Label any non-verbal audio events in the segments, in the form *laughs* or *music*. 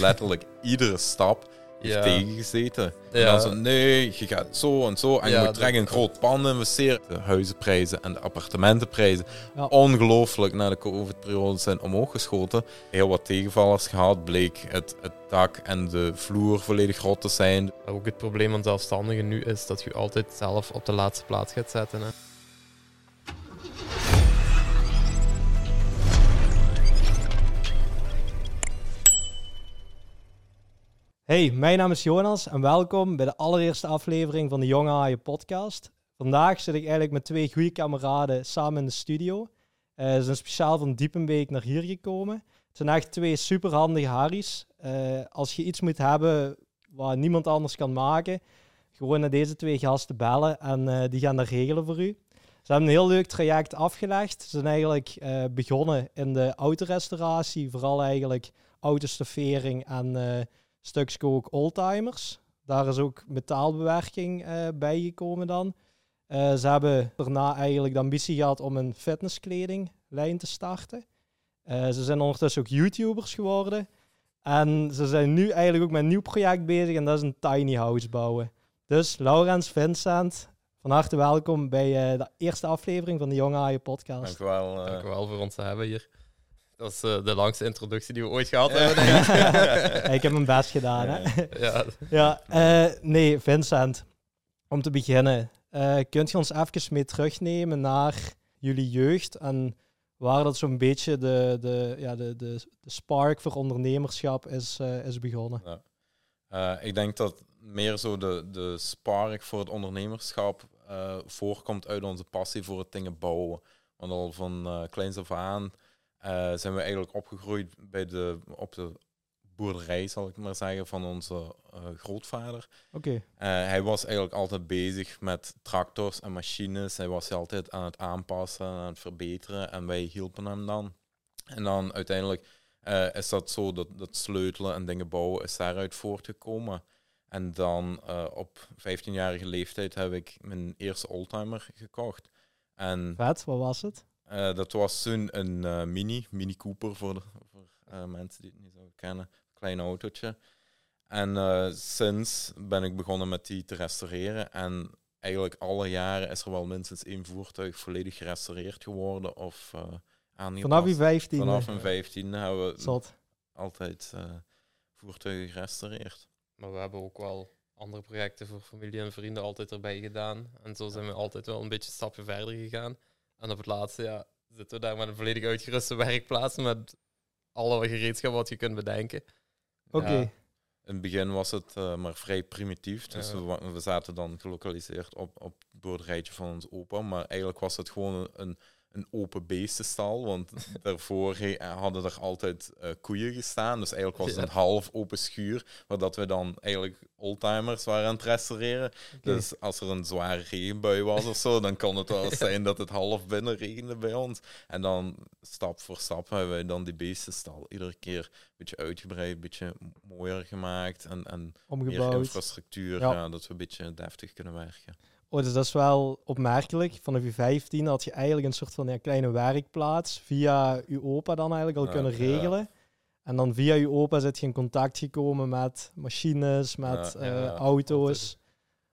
letterlijk iedere stap heeft Ja. tegengezeten. En dan zo, nee, je gaat zo en zo. En je moet direct een groot pand investeren. De huizenprijzen en de appartementenprijzen, Ja. ongelooflijk na de covid-periode zijn omhoog geschoten. Heel wat tegenvallers gehad. Bleek het, het dak en de vloer volledig rot te zijn. Ook het probleem van zelfstandigen nu is dat je altijd zelf op de laatste plaats gaat zetten. Hè. Hey, mijn naam is Jonas en welkom bij de allereerste aflevering van de Jonge Haaien podcast. Vandaag zit ik eigenlijk met twee goede kameraden samen in de studio. Eh, ze zijn speciaal van Diepenbeek naar hier gekomen. Het zijn echt twee superhandige Harry's. Eh, als je iets moet hebben wat niemand anders kan maken, gewoon naar deze twee gasten bellen en eh, die gaan dat regelen voor u. Ze hebben een heel leuk traject afgelegd. Ze zijn eigenlijk begonnen in de autorestauratie, vooral eigenlijk autostoffering en stukjes ook oldtimers. Daar is ook metaalbewerking eh bijgekomen dan. Eh, ze hebben daarna eigenlijk de ambitie gehad om een fitnesskledinglijn te starten. Eh, ze zijn ondertussen ook YouTubers geworden. En ze zijn nu eigenlijk ook met een nieuw project bezig en dat is een tiny house bouwen. Dus Laurens, Vincent, van harte welkom bij eh, de eerste aflevering van de Jonge Haaien podcast. Dank u wel. eh. Dank u wel voor ons te hebben hier. Dat is eh, de langste introductie die we ooit gehad Ja. hebben. ik. *laughs* Ja, ik heb mijn best gedaan, hè? *laughs* ja, Ja, eh, nee, Vincent. Om te beginnen, eh, kunt je ons even mee terugnemen naar jullie jeugd en waar dat zo'n beetje de, de, ja, de, de, de spark voor ondernemerschap is, eh, is begonnen? Eh, ik denk dat meer zo de, de spark voor het ondernemerschap eh, voorkomt uit onze passie voor het dingen bouwen. Want al van eh kleins af aan zijn we eigenlijk opgegroeid bij de, op de boerderij, zal ik maar zeggen, van onze eh, grootvader. Oké, Eh, hij was eigenlijk altijd bezig met tractors en machines. Hij was altijd aan het aanpassen, aan het verbeteren en wij hielpen hem dan. En dan uiteindelijk eh, is dat zo, dat, dat sleutelen en dingen bouwen is daaruit voortgekomen. En dan eh, op 15-jarige leeftijd heb ik mijn eerste oldtimer gekocht. En vet, wat was het? Eh, dat was toen een eh, Mini, Mini Cooper voor, de, voor eh, mensen die het niet zouden kennen. Klein autootje. En eh, sinds ben ik begonnen met die te restaureren. En eigenlijk alle jaren is er wel minstens één voertuig volledig gerestaureerd geworden of eh aangepast. Vanaf je 15. Vanaf mijn 15 hebben we Zot. altijd eh, voertuigen gerestaureerd. maar we hebben ook wel andere projecten voor familie en vrienden altijd erbij gedaan. En zo zijn we altijd wel een beetje een stapje verder gegaan. En op het laatste ja, zitten we daar met een volledig uitgeruste werkplaats met alle gereedschap wat je kunt bedenken. Oké, Ja. In het begin was het eh, maar vrij primitief. Dus Ja. we, wa- we zaten dan gelokaliseerd op, op het boerderijtje van ons opa. Maar eigenlijk was het gewoon een, een open beestenstal. Want *laughs* daarvoor hadden er altijd eh, koeien gestaan. Dus eigenlijk was het een half open schuur. Waar dat we dan eigenlijk oldtimers waren aan het restaureren. Dus als er een zware regenbui was of zo, dan kon het wel *laughs* eens zijn dat het half binnen regende bij ons. En dan stap voor stap hebben wij dan die beestenstal iedere keer een beetje uitgebreid, een beetje mooier gemaakt en, en meer infrastructuur, Ja. ja. dat we een beetje deftig kunnen werken. Oh, dus dat is wel opmerkelijk. Vanaf je 15 had je eigenlijk een soort van ja, kleine werkplaats via je opa dan eigenlijk al Ja, kunnen ja. regelen. En dan via je opa zit je in contact gekomen met machines, met Ja, eh, auto's.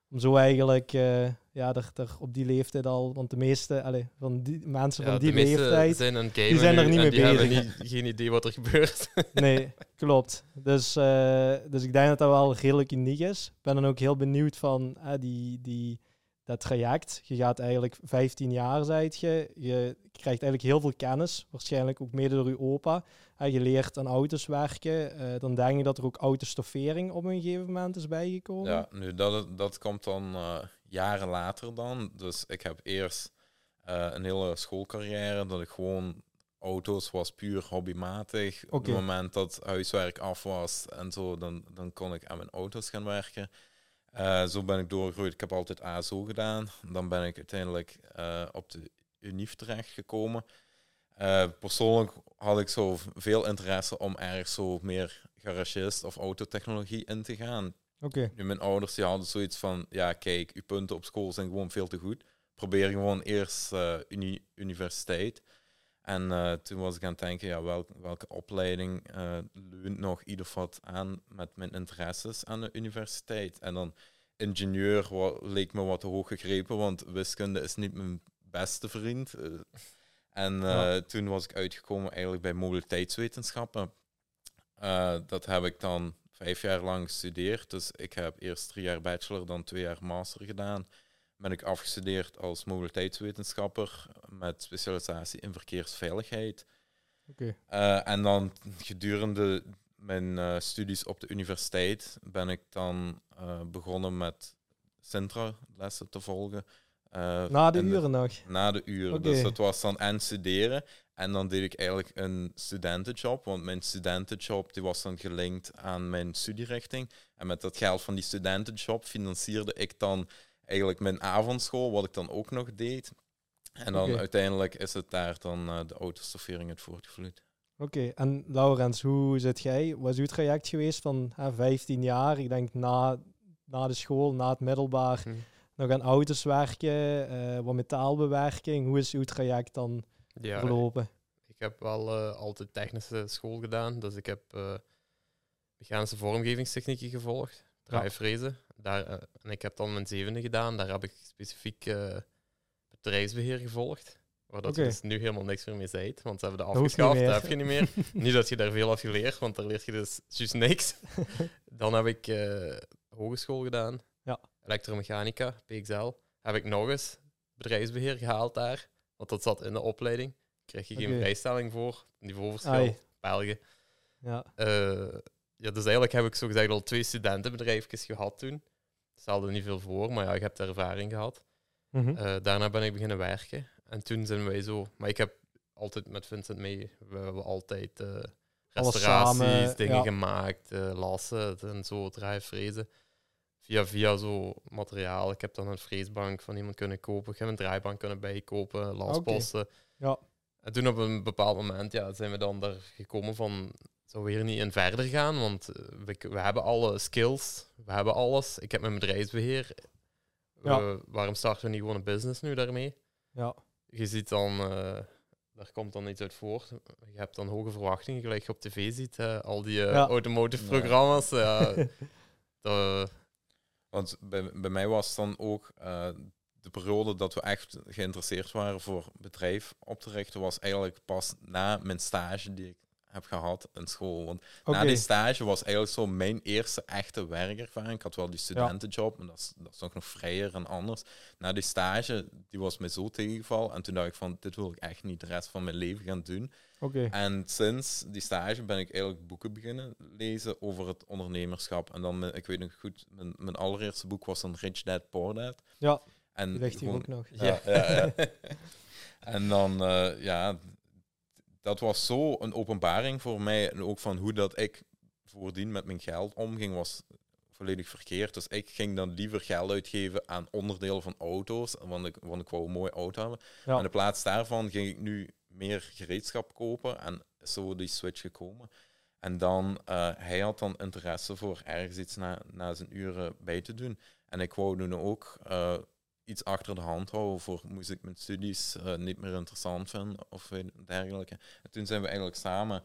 Om zo eigenlijk eh, ja, er, er op die leeftijd al, want de meeste allee, van die mensen van die leeftijd. zijn gamen zijn er nu niet mee die hebben bezig. niet, geen idee wat er gebeurt. *laughs* Nee, klopt. Dus, eh, dus ik denk dat dat wel redelijk uniek is. Ik ben dan ook heel benieuwd van die, die, dat traject. Je gaat eigenlijk 15 jaar, zijt je. Je krijgt eigenlijk heel veel kennis, waarschijnlijk ook mede door je opa. Eh, je leert aan auto's werken. Eh, dan denk ik dat er ook autostoffering op een gegeven moment is bijgekomen. Ja, nu dat, dat komt dan eh, jaren later dan. Dus ik heb eerst eh, een hele schoolcarrière dat ik gewoon auto's was puur hobbymatig. Op het moment dat huiswerk af was en zo, dan, dan kon ik aan mijn auto's gaan werken. Eh, zo ben ik doorgegroeid. Ik heb altijd ASO gedaan. Dan ben ik uiteindelijk eh, op de UNIF terechtgekomen. Eh persoonlijk had ik zo veel interesse om ergens zo meer garagist of autotechnologie in te gaan. Oké, Nu, mijn ouders die hadden zoiets van, ja kijk, uw punten op school zijn gewoon veel te goed. Probeer gewoon eerst uni universiteit. En eh, toen was ik aan het denken, ja, welk, welke opleiding uh, leunt nog ieder wat aan met mijn interesses aan de universiteit. En dan ingenieur leek me wat te hoog gegrepen, want wiskunde is niet mijn beste vriend. Uh, en toen was ik uitgekomen eigenlijk bij mobiliteitswetenschappen. dat heb ik dan vijf jaar lang gestudeerd. Dus ik heb eerst drie jaar bachelor, dan twee jaar master gedaan. Ben ik afgestudeerd als mobiliteitswetenschapper met specialisatie in verkeersveiligheid. Okay. Uh, en dan gedurende mijn uh, studies op de universiteit ben ik dan uh, begonnen met Sintra-lessen te volgen. na de uren nog? Na de uren. Okay. Dus dat was dan en studeren en dan deed ik eigenlijk een studentenjob, want mijn studentenjob die was dan gelinkt aan mijn studierichting. En met dat geld van die studentenjob financierde ik dan eigenlijk mijn avondschool, wat ik dan ook nog deed. En dan uiteindelijk is het daar dan uh, de autostoffering het voortgevloeid. Oké, en Laurens, hoe zit jij? Was uw traject geweest van hè, 15 jaar? Ik denk na, na de school, na het middelbaar, hm. nog aan auto's werken, uh, wat metaalbewerking. Hoe is uw traject dan ja, verlopen? Ik heb wel uh, altijd technische school gedaan, dus ik heb mechanische vormgevingstechnieken gevolgd, draaifrezen. Daar, en ik heb dan mijn zevende gedaan, daar heb ik specifiek bedrijfsbeheer gevolgd. Waar dat okay. dus nu helemaal niks meer mee zei, want ze hebben de afgeschaft, dat heb je niet meer. *laughs* niet dat je daar veel af geleerd, want daar leert je dus juist niks. *laughs* Dan heb ik uh, hogeschool gedaan, ja. elektromechanica, PXL. Heb ik nog eens bedrijfsbeheer gehaald daar, want dat zat in de opleiding. Kreeg je geen vrijstelling voor, niveauverschil, België. Ja. Uh, ja, dus eigenlijk heb ik zo gezegd al twee studentenbedrijfjes gehad toen. Stelde niet veel voor, maar ja, ik heb ervaring gehad. Mm daarna ben ik beginnen werken. En toen zijn wij zo... Maar ik heb altijd met Vincent mee... We hebben altijd uh, restauraties, dingen gemaakt, uh, lassen en zo, draaifrezen. Via, via zo materiaal. Ik heb dan een freesbank van iemand kunnen kopen. Ik heb een draaibank kunnen bijkopen, lasposten. Ja. En toen op een bepaald moment ja, zijn we dan daar gekomen van... Zou we hier niet in verder gaan? Want we, we hebben alle skills, we hebben alles. Ik heb mijn bedrijfsbeheer ja. waarom starten we niet gewoon een business nu daarmee? Ja. Je ziet dan, uh, daar komt dan iets uit voort. Je hebt dan hoge verwachtingen, gelijk je op tv ziet, al die uh, automotive programma's. Ja. *laughs* Want bij, bij mij was dan ook uh, de periode dat we echt geïnteresseerd waren voor bedrijf op te richten, was eigenlijk pas na mijn stage die ik heb gehad in school. Want na die stage was eigenlijk zo mijn eerste echte werkervaring. Ik had wel die studentenjob, maar dat is, dat is nog vrijer en anders. Na die stage, die was me zo tegengevallen. En toen dacht ik van, dit wil ik echt niet de rest van mijn leven gaan doen. Okay. En sinds die stage ben ik eigenlijk boeken beginnen lezen over het ondernemerschap. En dan, ik weet nog goed, mijn, mijn allereerste boek was dan Rich Dad, Poor Dad. Ja, en die ligt hier ook nog. Ja, ja, ja. *laughs* en dan, uh, ja, dat was zo een openbaring voor mij. En ook van hoe dat ik voordien met mijn geld omging, was volledig verkeerd. Dus ik ging dan liever geld uitgeven aan onderdelen van auto's, want ik, want ik wou een mooie auto hebben. Ja. En in plaats daarvan ging ik nu meer gereedschap kopen en zo die switch gekomen. En dan, uh, hij had dan interesse voor ergens iets na, na zijn uren bij te doen. En ik wou nu ook uh, iets achter de hand houden voor moest ik mijn studies uh, niet meer interessant vinden of dergelijke. En toen zijn we eigenlijk samen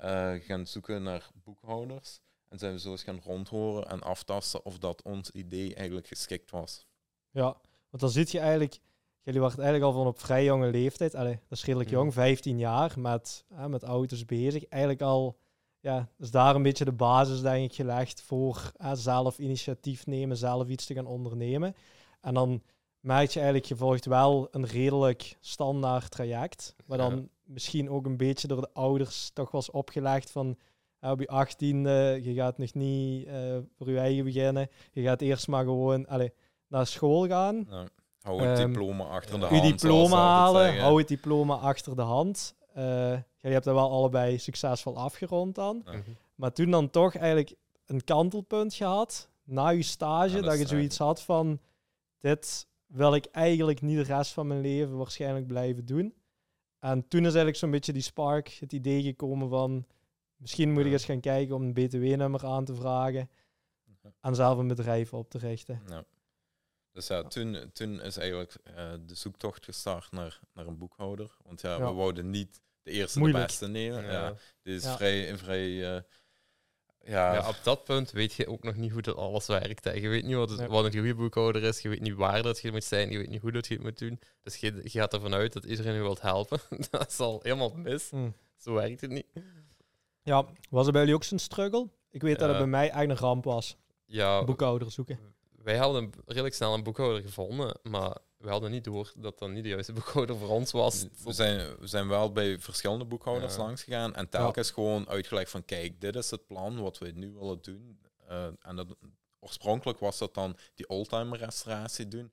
uh, gaan zoeken naar boekhouders en zijn we zo eens gaan rondhoren en aftasten of dat ons idee eigenlijk geschikt was. Ja, want dan zit je eigenlijk, jullie waren eigenlijk al van op vrij jonge leeftijd, allee, dat is redelijk jong, 15 jaar, met, met auto's bezig. Eigenlijk al, ja, is daar een beetje de basis denk ik gelegd voor zelf initiatief nemen, zelf iets te gaan ondernemen. En dan merk je eigenlijk, je volgt wel een redelijk standaard traject. Maar dan misschien ook een beetje door de ouders toch was opgelegd van op je achttiende, je gaat nog niet uh, voor je eigen beginnen. Je gaat eerst maar gewoon allez, naar school gaan. Ja. Hou het um, diploma achter de hand. Je diploma halen, hou het diploma achter de hand. Uh, je hebt dat wel allebei succesvol afgerond dan. Mhm. Maar toen dan toch eigenlijk een kantelpunt gehad, na je stage, dat je zoiets had van, dit wil ik eigenlijk niet de rest van mijn leven waarschijnlijk blijven doen. En toen is eigenlijk zo'n beetje die spark, het idee gekomen van misschien moet ik eens gaan kijken om een BTW-nummer aan te vragen en zelf een bedrijf op te richten. Ja. Dus ja, toen, toen is eigenlijk eh, de zoektocht gestart naar, naar een boekhouder. Want ja, Ja. we wouden niet de eerste Moeilijk. de beste nemen. Ja. Ja. Dit is Ja. vrij, vrij eh, ja, Ja, op dat punt weet je ook nog niet hoe dat alles werkt. Hè. Je weet niet wat, het, Nee. wat een goede boekhouder is, je weet niet waar dat je moet zijn, je weet niet hoe dat je het moet doen. Dus je, je gaat ervan uit dat iedereen je wilt helpen. *laughs* dat is al helemaal mis. Hm. Zo werkt het niet. Ja, was er bij jullie ook zo'n struggle? Ik weet dat het bij mij eigenlijk een ramp was. Ja, Boekhouder zoeken. wij hadden redelijk snel een boekhouder gevonden, maar we hadden niet door dat dat niet de juiste *laughs* boekhouder voor ons was. we, zijn, we zijn wel bij verschillende boekhouders Ja. langs gegaan en telkens gewoon uitgelegd van kijk, dit is het plan wat we nu willen doen. Eh, en dat, oorspronkelijk was dat dan die oldtimer restauratie doen.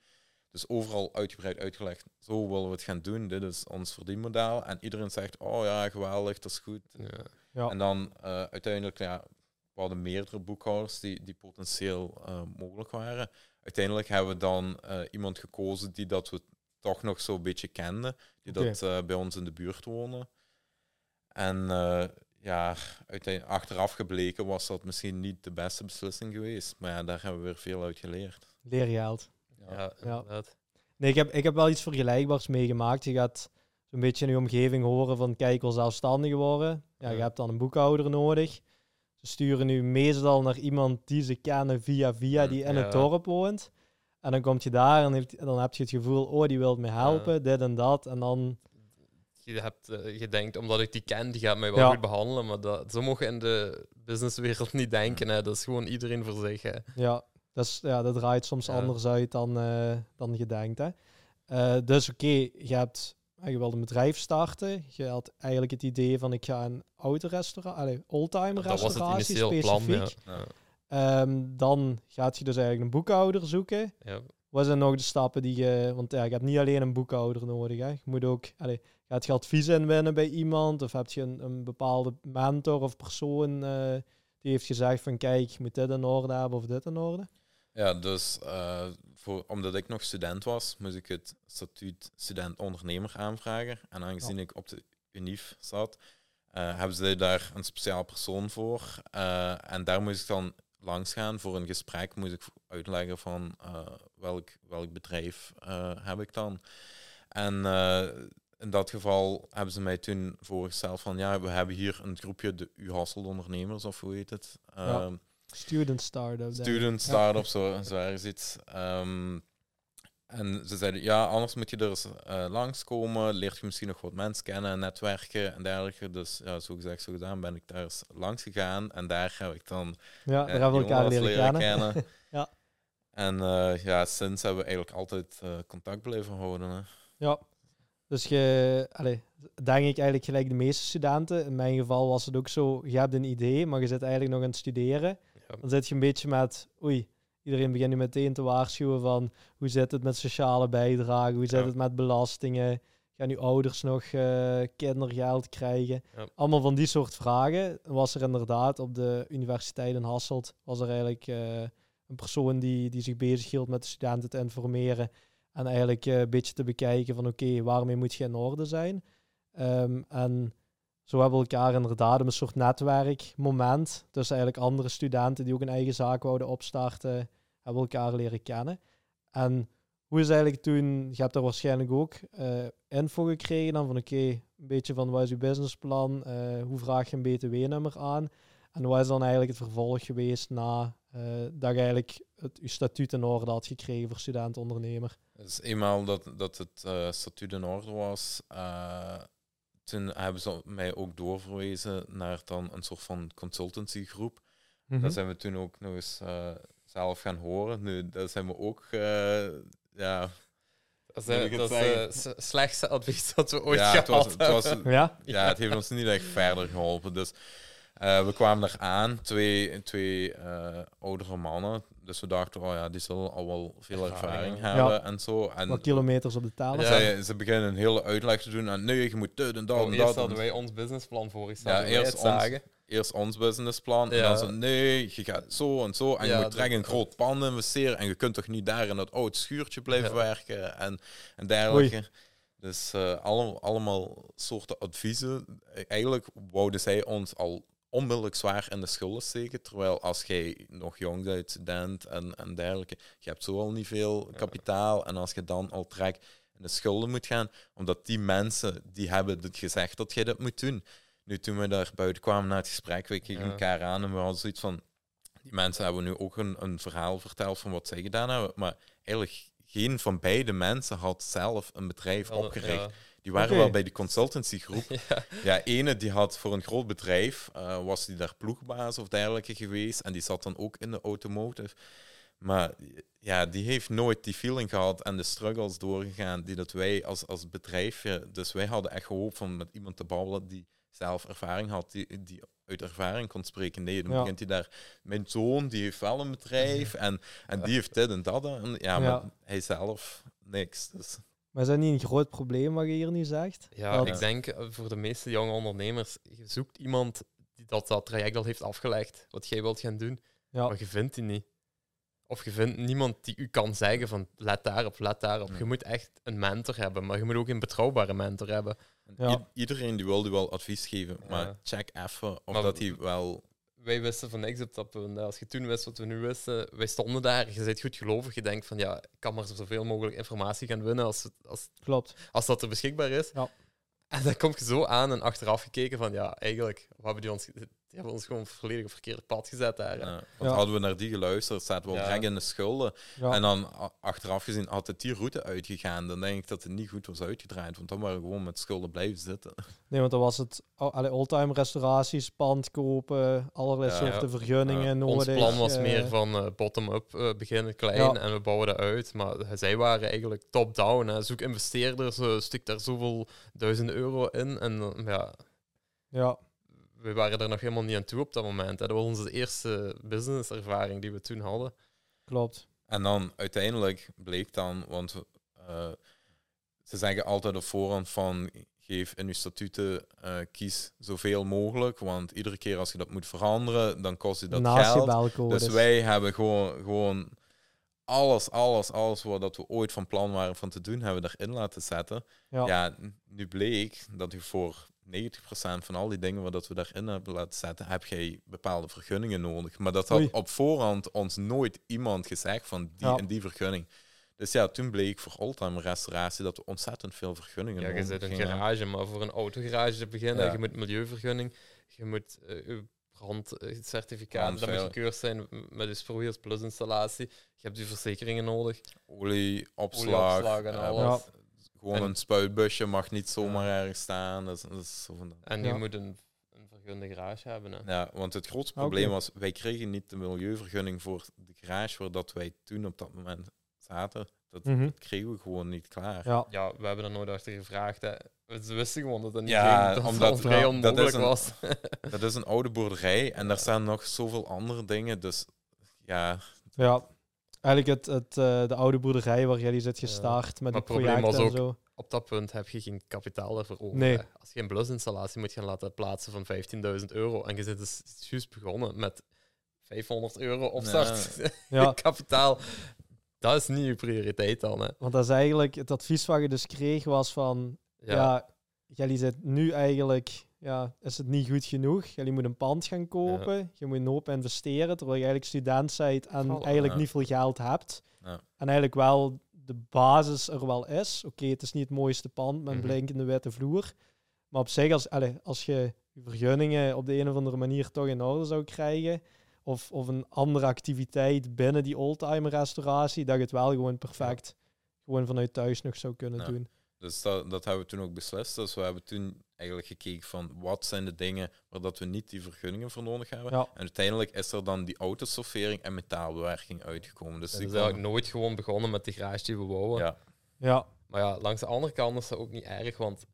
Dus overal uitgebreid uitgelegd, zo willen we het gaan doen, dit is ons verdienmodel. En iedereen zegt, oh ja, geweldig, dat is goed. Ja. Ja. En dan eh, uiteindelijk, ja, we hadden meerdere boekhouders die, die potentieel eh, mogelijk waren. Uiteindelijk hebben we dan eh, iemand gekozen die dat we toch nog zo'n beetje kenden, die dat eh, bij ons in de buurt wonen. En eh, ja, uiteindelijk, achteraf gebleken was dat misschien niet de beste beslissing geweest. Maar ja, daar hebben we weer veel uit geleerd. Leer je geld. Ja, inderdaad. Nee, ik heb, ik heb wel iets vergelijkbaars meegemaakt. Je gaat zo'n beetje in je omgeving horen van kijk, ik wil zelfstandig worden. Ja, je hebt dan een boekhouder nodig. Ze sturen nu meestal naar iemand die ze kennen via via, die in het dorp woont. En dan kom je daar en heeft- dan heb je het gevoel, oh, die wil me helpen, dit en dat. En dan, Je, hebt, eh, je denkt, omdat ik die ken, die gaat mij wel Ja. goed behandelen, maar dat, zo mogen in de businesswereld niet denken. Hè. Dat is gewoon iedereen voor zich. Hè. ja, dat, is, ja, dat draait soms Ja. anders uit dan, eh, dan je denkt. Hè. Eh, dus oké, je hebt... Je wilde een bedrijf starten. Je had eigenlijk het idee van ik ga een autorestaurant, allee, oldtimer Dat was het restauratie initieel plan. specifiek. Ja. Ja. Ehm, dan gaat je dus eigenlijk een boekhouder zoeken. Ja. Wat zijn nog de stappen die je... Want ja, je hebt niet alleen een boekhouder nodig. Hè. Je moet ook... Allee, gaat je advies inwinnen bij iemand? Of heb je een, een bepaalde mentor of persoon eh, die heeft gezegd van kijk, je moet dit in orde hebben of dit in orde? Ja, dus eh, voor, omdat ik nog student was, moest ik het statuut student-ondernemer aanvragen. En aangezien ik op de UNIF zat, eh, hebben ze daar een speciaal persoon voor. Eh, en daar moest ik dan langs gaan voor een gesprek. Moest ik uitleggen van eh, welk, welk bedrijf heb ik dan. En in dat geval hebben ze mij toen voorgesteld van ja, we hebben hier een groepje, de U-Hassel ondernemers of hoe heet het? Ja. Student startup. Student startup, zo, *laughs* zo ergens iets. Ehm, en ze zeiden, ja, anders moet je er eens eh, langskomen, leert je misschien nog wat mensen kennen, netwerken en dergelijke. Dus ja, zo gezegd, zo gedaan, ben ik daar eens langs gegaan. En daar heb ik dan Ja, eh, daar hebben we elkaar leren kennen. kennen. *laughs* Ja. En eh, ja, sinds hebben we eigenlijk altijd eh, contact blijven houden. Hè. Ja. Dus je, allee, denk ik eigenlijk gelijk de meeste studenten. In mijn geval was het ook zo, je hebt een idee, maar je zit eigenlijk nog aan het studeren. Dan zit je een beetje met, oei, iedereen begint nu meteen te waarschuwen van hoe zit het met sociale bijdragen, hoe zit Ja. het met belastingen, gaan nu ouders nog eh, kindergeld krijgen? Ja. Allemaal van die soort vragen. Was er inderdaad op de universiteit in Hasselt, was er eigenlijk eh, een persoon die, die zich bezighield met de studenten te informeren en eigenlijk eh, een beetje te bekijken van oké, waarmee moet je in orde zijn? Ehm, en zo hebben we elkaar inderdaad een soort netwerkmoment tussen eigenlijk andere studenten die ook een eigen zaak wouden opstarten, hebben we elkaar leren kennen. En hoe is eigenlijk toen, je hebt daar waarschijnlijk ook eh, info gekregen dan van oké, een beetje van wat is uw businessplan, eh, hoe vraag je een btw-nummer aan en wat is dan eigenlijk het vervolg geweest na eh, dat je eigenlijk het, je statuut in orde had gekregen voor student-ondernemer. Dus eenmaal dat, dat het statuut in orde was, toen hebben ze mij ook doorverwezen naar dan een soort van consultancygroep. Mhm. Dat zijn we toen ook nog eens eh, zelf gaan horen. Nu, dat zijn we ook, eh, ja... Dat is, eh, ik het dat is slechtste advies dat we ooit ja, het gehad was, het was, hebben. Ja? ja, het heeft ons niet echt verder geholpen. Dus eh, we kwamen er aan, twee, twee eh, oudere mannen. Dus we dachten, oh ja, die zullen al wel veel Ervaring, ervaring ja. hebben en zo. En Wat kilometers op de teller. Ja. zij, ze beginnen een hele uitleg te doen. En nee, je moet dit en dat Oh, en eerst dat. hadden En wij ons businessplan voorgesteld. Ja, hoe wij eerst ons- zagen. Eerst ons businessplan. En dan zo, nee, je gaat zo en zo. En je moet direct een groot pand investeren. En je kunt toch niet daar in dat oud schuurtje blijven Ja. werken. En, en dergelijke. Dus eh, alle, allemaal soorten adviezen. Eigenlijk wouden zij ons al onmiddellijk zwaar in de schulden steken. Terwijl als jij nog jong bent, student en, en dergelijke, je hebt zo al niet veel kapitaal. En als je dan al trekt in de schulden moet gaan, omdat die mensen, die hebben het gezegd dat jij dat moet doen. Nu, toen we daar buiten kwamen na het gesprek, we keken Ja. elkaar aan en we hadden zoiets van, die mensen hebben nu ook een, een verhaal verteld van wat zij gedaan hebben, maar eigenlijk geen van beide mensen had zelf een bedrijf opgericht. ja. Die waren wel bij de consultancygroep. *laughs* Ja. Ja, ene die had voor een groot bedrijf, eh, was die daar ploegbaas of dergelijke geweest. En die zat dan ook in de automotive. Maar ja, die heeft nooit die feeling gehad en de struggles doorgegaan die dat wij als, als bedrijfje... Dus wij hadden echt gehoopt van met iemand te babbelen die zelf ervaring had, die, die uit ervaring kon spreken. Nee, dan Ja. begint hij daar... Mijn zoon, die heeft wel een bedrijf *laughs* en, en die heeft dit en dat. En, ja, maar Ja. hij zelf niks. Dus, Maar is dat niet een groot probleem wat je hier nu zegt? Ja, Dat- ik denk eh, voor de meeste jonge ondernemers, je zoekt iemand die dat, dat traject al heeft afgelegd, wat jij wilt gaan doen, Ja, maar je vindt die niet. Of je vindt niemand die u kan zeggen van let daarop, let daarop. Nee. Je moet echt een mentor hebben, maar je moet ook een betrouwbare mentor hebben. Ja. iedereen die wilde wel advies geven, maar Ja. check even of Maar dat hij wel... Wij wisten van niks op dat punt. hè. Als je toen wist wat we nu wisten, wij stonden daar, je bent goed gelovig, je denkt van ja, ik kan maar zoveel mogelijk informatie gaan winnen als, als, klopt. als dat er beschikbaar is. Ja. En dan kom je zo aan en achteraf gekeken van ja, eigenlijk wat hebben die ons, die hebben ons gewoon volledig op het verkeerde pad gezet daar. Ja, want Ja. hadden we naar die geluisterd, zaten we Ja. direct in de schulden. Ja. En dan achteraf gezien had het die route uitgegaan, dan denk ik dat het niet goed was uitgedraaid. Want dan waren we gewoon met schulden blijven zitten. Nee, want dan was het al- alle oldtimer restauraties, pand kopen, allerlei Ja. soorten Ja. vergunningen. Ons plan was eh, meer van eh, bottom-up eh, beginnen, klein, Ja. en we bouwen dat uit. Maar zij waren eigenlijk top-down. Zoek investeerders, stik daar zoveel duizenden euro in. En dan, ja, Ja, we waren er nog helemaal niet aan toe op dat moment. hè. Dat was onze eerste businesservaring die we toen hadden. klopt. En dan uiteindelijk bleek dan, want eh, ze zeggen altijd op voorhand van geef in je statuten, eh, kies zoveel mogelijk. Want iedere keer als je dat moet veranderen, dan kost je dat Naast geld. Dus wij hebben gewoon, gewoon alles, alles, alles wat dat we ooit van plan waren van te doen, hebben we erin laten zetten. Ja. Ja, nu bleek dat u voor 90% van al die dingen wat we daarin hebben laten zetten, heb jij bepaalde vergunningen nodig. Maar dat had Oei. op voorhand ons nooit iemand gezegd van die Ja. en die vergunning. Dus ja, toen bleek voor oldtimer restauratie dat we ontzettend veel vergunningen Ja, je zit een garage, maar voor een autogarage te beginnen, Ja. je moet milieuvergunning, je moet eh, je brandcertificaat, dat moet gekeurd zijn met je sproeiers plus installatie. Je hebt je verzekeringen nodig. Olie, opslag, Olieopslag en eh, alles. Gewoon En- een spuitbusje mag niet zomaar ergens staan. Dat is, dat is zo van dat. En Ja. je moet een, een vergunde garage hebben. Hè. Ja, want het grootste probleem was, wij kregen niet de milieuvergunning voor de garage waar dat wij toen op dat moment zaten. Dat, Mhm. dat kregen we gewoon niet klaar. Ja, Ja, we hebben er nooit achter gevraagd. Hè. Ze wisten gewoon dat het niet Ja, ging, dat het omdat- al vrij dat onmogelijk is een- was. *laughs* Dat is een oude boerderij en daar staan nog zoveel andere dingen. Dus ja, ja. Eigenlijk het, het, eh, de oude boerderij waar jullie zit Ja. gestart met het het probleem project was en ook- zo. Op dat punt heb je geen kapitaal ervoor over. Nee. hè. Als je een blusinstallatie moet gaan laten plaatsen van 15.000 euro en je zit dus juist begonnen met 500 euro opstart Ja, *laughs* *laughs* kapitaal, dat is niet je prioriteit dan. Hè. want dat is eigenlijk het advies wat je dus kreeg was van, Ja, ja, jullie zitten nu eigenlijk, ja, is het niet goed genoeg. Jullie moeten een pand gaan kopen, je moet een hoop investeren, terwijl je eigenlijk student bent en eigenlijk ja. niet veel geld hebt. Ja. En eigenlijk wel de basis er wel is. Oké, het is niet het mooiste pand met een Mhm. blinkende witte vloer. Maar op zich, als, allee, als je je vergunningen op de een of andere manier toch in orde zou krijgen, of, of een andere activiteit binnen die oldtimer restauratie, dat je het wel gewoon perfect gewoon vanuit thuis nog zou kunnen Ja. doen. dus dat, dat hebben we toen ook beslist. Dus we hebben toen eigenlijk gekeken van wat zijn de dingen waar dat we niet die vergunningen voor nodig hebben. Ja. En uiteindelijk is er dan die autostoffering en metaalbewerking uitgekomen. Dus is eigenlijk kwam- nooit gewoon begonnen met de garage die we bouwen. ja, Ja, Maar ja, langs de andere kant is dat ook niet erg, want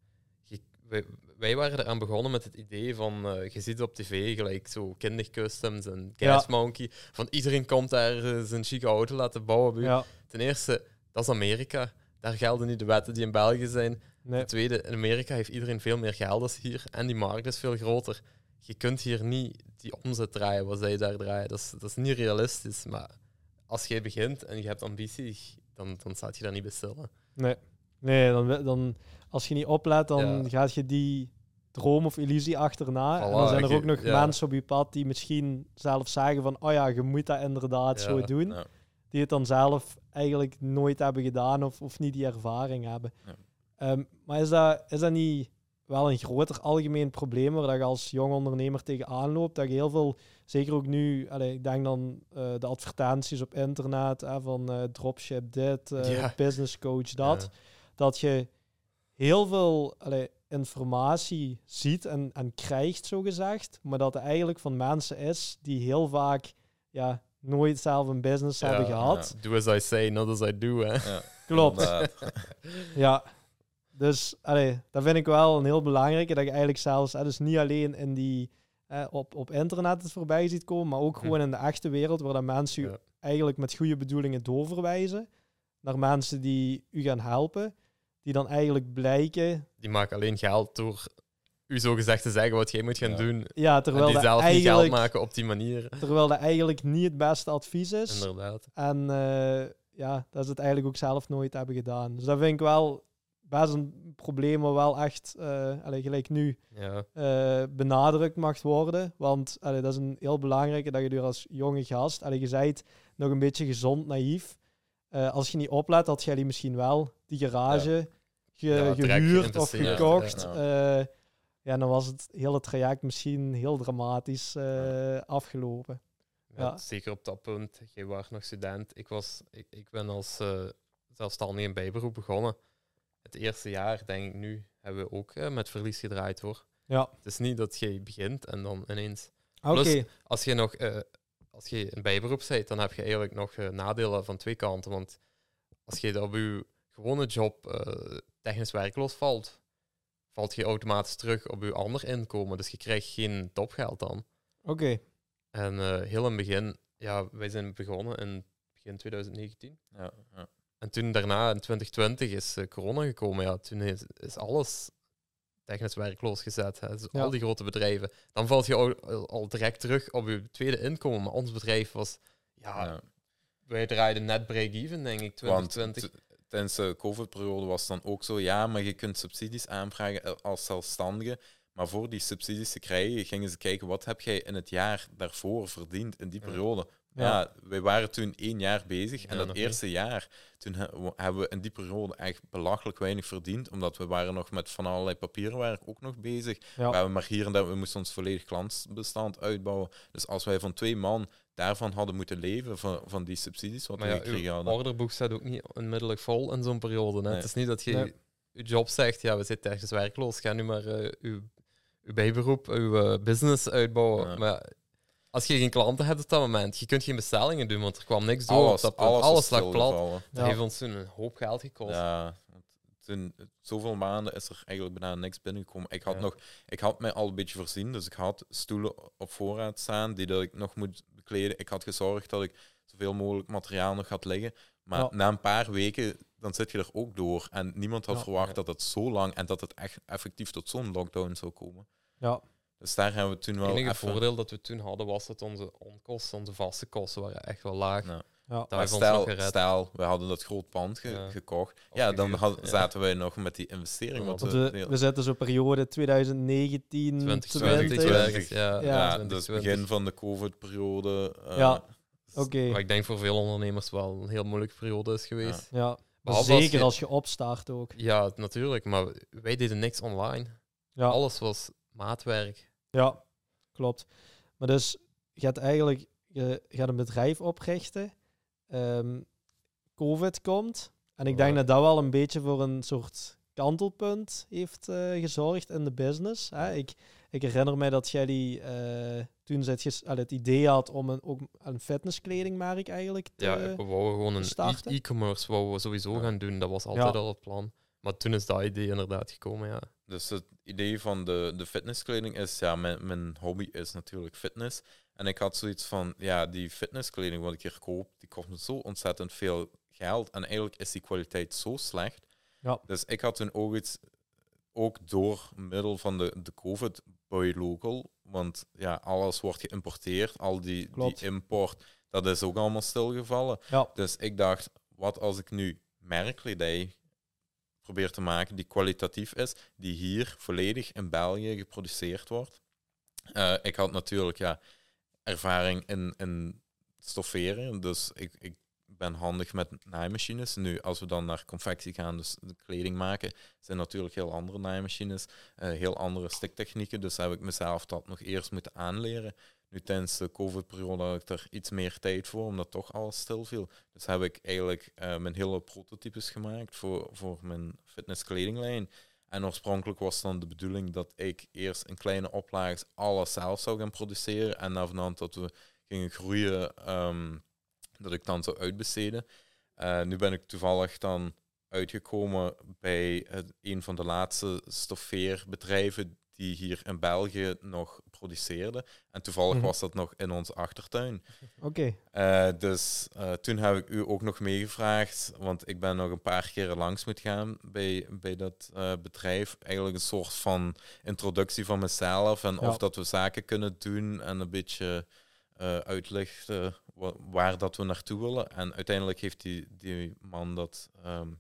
je- wij, wij waren eraan begonnen met het idee van, eh, je ziet op tv gelijk zo kindercustoms en Ja. Gas Monkey, van iedereen komt daar eh, zijn chique auto laten bouwen. Ten eerste, dat is Amerika. Daar gelden niet de wetten die in België zijn. Nee, Ten tweede, in Amerika heeft iedereen veel meer geld dan hier en die markt is veel groter. Je kunt hier niet die omzet draaien wat zij daar draaien. Dat is, dat is niet realistisch. Maar als jij begint en je hebt ambitie, dan, dan staat je daar niet bij stil. nee. Nee, dan, dan, als je niet oplet, dan Ja. gaat je die droom of illusie achterna. en dan zijn er ook nog ja. mensen op je pad die misschien zelf zeggen van, oh ja, je moet dat inderdaad zo doen. Die het dan zelf eigenlijk nooit hebben gedaan of, of niet die ervaring hebben. Ja. Ehm, maar is dat, is dat niet wel een groter algemeen probleem waar dat je als jong ondernemer tegenaan loopt? Dat je heel veel, zeker ook nu, allee, ik denk dan eh, de advertenties op internet hè, van eh, dropship dit, eh, Ja. business coach dat, Ja. dat je heel veel allee, informatie ziet en, en krijgt, zo gezegd, maar dat het eigenlijk van mensen is die heel vaak ja, nooit zelf een business Ja, hebben gehad. Do as I say, not as I do. Hè. Ja, Klopt. Ja, dus allee, dat vind ik wel een heel belangrijke. Dat je eigenlijk zelfs, hè, dus niet alleen in die, eh, op, op internet het voorbij ziet komen, maar ook Hm. gewoon in de echte wereld, waar dat mensen u Ja. eigenlijk met goede bedoelingen doorverwijzen naar mensen die u gaan helpen, die dan eigenlijk blijken, Die maken alleen geld door u zo gezegd te zeggen wat jij moet gaan Ja. doen. ja, En terwijl die dat zelf niet geld eigenlijk, maken op die manier. terwijl dat eigenlijk niet het beste advies is. Inderdaad. En eh, ja, dat ze het eigenlijk ook zelf nooit hebben gedaan. Dus dat vind ik wel best een probleem, maar wel echt, allee, gelijk nu, Ja. eh, benadrukt mag worden. Want allee, dat is een heel belangrijke dat je er als jonge gast, allee, je zei het nog een beetje gezond naïef. Eh, als je niet oplet, had jij die misschien wel die garage ge- Ja, direct gehuurd of gekocht. ja. Eh, ja, dan was het hele traject misschien heel dramatisch afgelopen. Zeker op dat punt. Jij was nog student. Ik, was, ik, ik ben als zelfstandig in bijberoep begonnen. Het eerste jaar, denk ik nu, hebben we ook eh, met verlies gedraaid hoor. Ja, Het is niet dat je begint en dan ineens. oké. Plus- Als je nog eh, als je een bijberoep bent, dan heb je eigenlijk nog eh, nadelen van twee kanten. Want als je op je gewone job eh, technisch werkloos valt, valt je automatisch terug op je ander inkomen. Dus je krijgt geen topgeld dan. Oké. En eh, heel in het begin, ja, wij zijn begonnen in begin 2019. Ja, ja. En toen daarna, in 2020, is eh, corona gekomen. Ja, toen is, is alles technisch werkloos gezet. Hè. Dus Ja. Al die grote bedrijven. Dan valt je al, al direct terug op je tweede inkomen. Maar ons bedrijf was, ja, Ja. wij draaiden net break-even, denk ik, Want 2020. t- tijdens de COVID-periode was het dan ook zo, ja, maar je kunt subsidies aanvragen eh, als zelfstandige. Maar voor die subsidies te krijgen, gingen ze kijken wat heb jij in het jaar daarvoor verdiend in die Ja. periode. Ja. Ja, wij waren toen één jaar bezig en Ja, dat eerste jaar, toen he- hebben we in die periode echt belachelijk weinig verdiend, omdat we waren nog met van allerlei papierwerk ook nog bezig. Ja. We hebben maar hier en daar, we moesten ons volledig klantbestand uitbouwen. Dus als wij van twee man daarvan hadden moeten leven, van, van die subsidies wat maar we ja, gekregen uw hadden. orderboek staat ook niet onmiddellijk vol in zo'n periode. Hè. Nee. Het is niet dat je Nee. je job zegt, ja, we zitten ergens werkloos, ga nu maar eh, uw, uw bijberoep, uw eh, business uitbouwen. Ja. Maar als je geen klanten hebt op dat moment, je kunt geen bestellingen doen, want er kwam niks door. op Alles, dat alles, alles lag plat. Dat Ja. heeft ons toen een hoop geld gekost. Ja, want toen, zoveel maanden is er eigenlijk bijna niks binnengekomen. Ik had, Ja. nog, ik had mij al een beetje voorzien, dus ik had stoelen op voorraad staan die dat ik nog moet bekleden. Ik had gezorgd dat ik zoveel mogelijk materiaal nog had liggen. Maar Ja. na een paar weken, dan zit je er ook door. En niemand had Ja. verwacht Ja. dat het zo lang en dat het echt effectief tot zo'n lockdown zou komen. Ja. Dus daar hebben we toen Het wel enige even... voordeel dat we toen hadden was dat onze onkosten, onze vaste kosten, waren echt wel laag. Ja. Maar stel, we hadden dat groot pand ge- Ja. gekocht. Of Ja, dan had- zaten wij nog met die investering. Ja, Wat we, we, we zitten zo periode 2019, 2020, 2020. ergens, ja. Ja. Het begin van de COVID-periode. eh, Ja. Oké, Wat ik denk voor veel ondernemers wel een heel moeilijke periode is geweest. ja. Maar als zeker je- als je opstart ook. Ja, natuurlijk, maar wij deden niks online. Ja, Alles was maatwerk. Ja klopt. Maar dus, je gaat eigenlijk je gaat een bedrijf oprichten. Ehm, Covid komt. En ik denk dat dat wel een beetje voor een soort kantelpunt heeft eh, gezorgd in de business. Hè? Ik, ik herinner mij dat jij die, eh, toen je, al het idee had om een, ook een fitnesskledingmerk eigenlijk te... Ja, we wouden gewoon een e- e-commerce wouden we sowieso Ja. gaan doen. Dat was altijd Ja. al het plan. Maar toen is dat idee inderdaad gekomen, ja. Dus het idee van de, de fitnesskleding is, ja, mijn, mijn hobby is natuurlijk fitness. En ik had zoiets van, ja, die fitnesskleding wat ik hier koop, die kost me zo ontzettend veel geld. En eigenlijk is die kwaliteit zo slecht. Ja. Dus ik had toen ook iets, ook door middel van de, de COVID, buy local. Want ja, alles wordt geïmporteerd, al die, Klopt. die import, dat is ook allemaal stilgevallen. Ja. Dus ik dacht, wat als ik nu merkkledij probeer te maken die kwalitatief is, die hier volledig in België geproduceerd wordt. Eh, ik had natuurlijk ja, ervaring in, in stofferen, dus ik, ik ben handig met naaimachines. Nu, als we dan naar confectie gaan, dus de kleding maken, zijn natuurlijk heel andere naaimachines, uh, heel andere stiktechnieken. Dus heb ik mezelf dat nog eerst moeten aanleren. Nu tijdens de COVID-periode had ik er iets meer tijd voor, omdat toch alles stil viel. Dus heb ik eigenlijk uh, mijn hele prototypes gemaakt voor, voor mijn fitnesskledinglijn. En oorspronkelijk was dan de bedoeling dat ik eerst in kleine oplages alles zelf zou gaan produceren. En na dat we gingen groeien, um, dat ik dan zou uitbesteden. Uh, nu ben ik toevallig dan uitgekomen bij een van de laatste stoffeerbedrijven die hier in België nog produceerde. En toevallig mhm. was dat nog in onze achtertuin. Oké. Okay. Uh, dus uh, toen heb ik u ook nog meegevraagd, want ik ben nog een paar keren langs moeten gaan bij, bij dat uh, bedrijf. Eigenlijk een soort van introductie van mezelf en ja. of dat we zaken kunnen doen en een beetje uitlichten waar dat we naartoe willen. En uiteindelijk heeft die, die man dat um,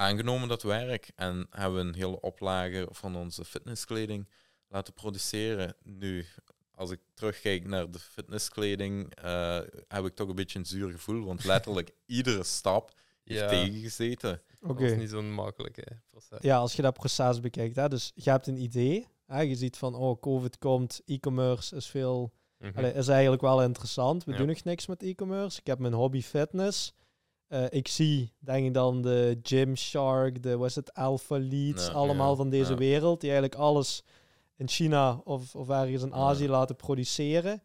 aangenomen, dat werk. En hebben we een hele oplage van onze fitnesskleding laten produceren. Nu, als ik terugkijk naar de fitnesskleding, uh, heb ik toch een beetje een zuur gevoel. Want letterlijk *laughs* iedere stap heeft ja. tegengezeten. Okay. Dat is niet zo'n makkelijke proces. Ja, als je dat proces bekijkt. Hè, dus je hebt een idee. Hè, je ziet van, oh, COVID komt, e-commerce is veel... Mm -hmm. is eigenlijk wel interessant. We ja. doen nog niks met e-commerce. Ik heb mijn hobby fitness. Uh, ik zie, denk ik dan, de Gymshark, de was het Alpha Leads, ja, allemaal ja, van deze wereld, die eigenlijk alles in China of, of ergens in Azië laten produceren.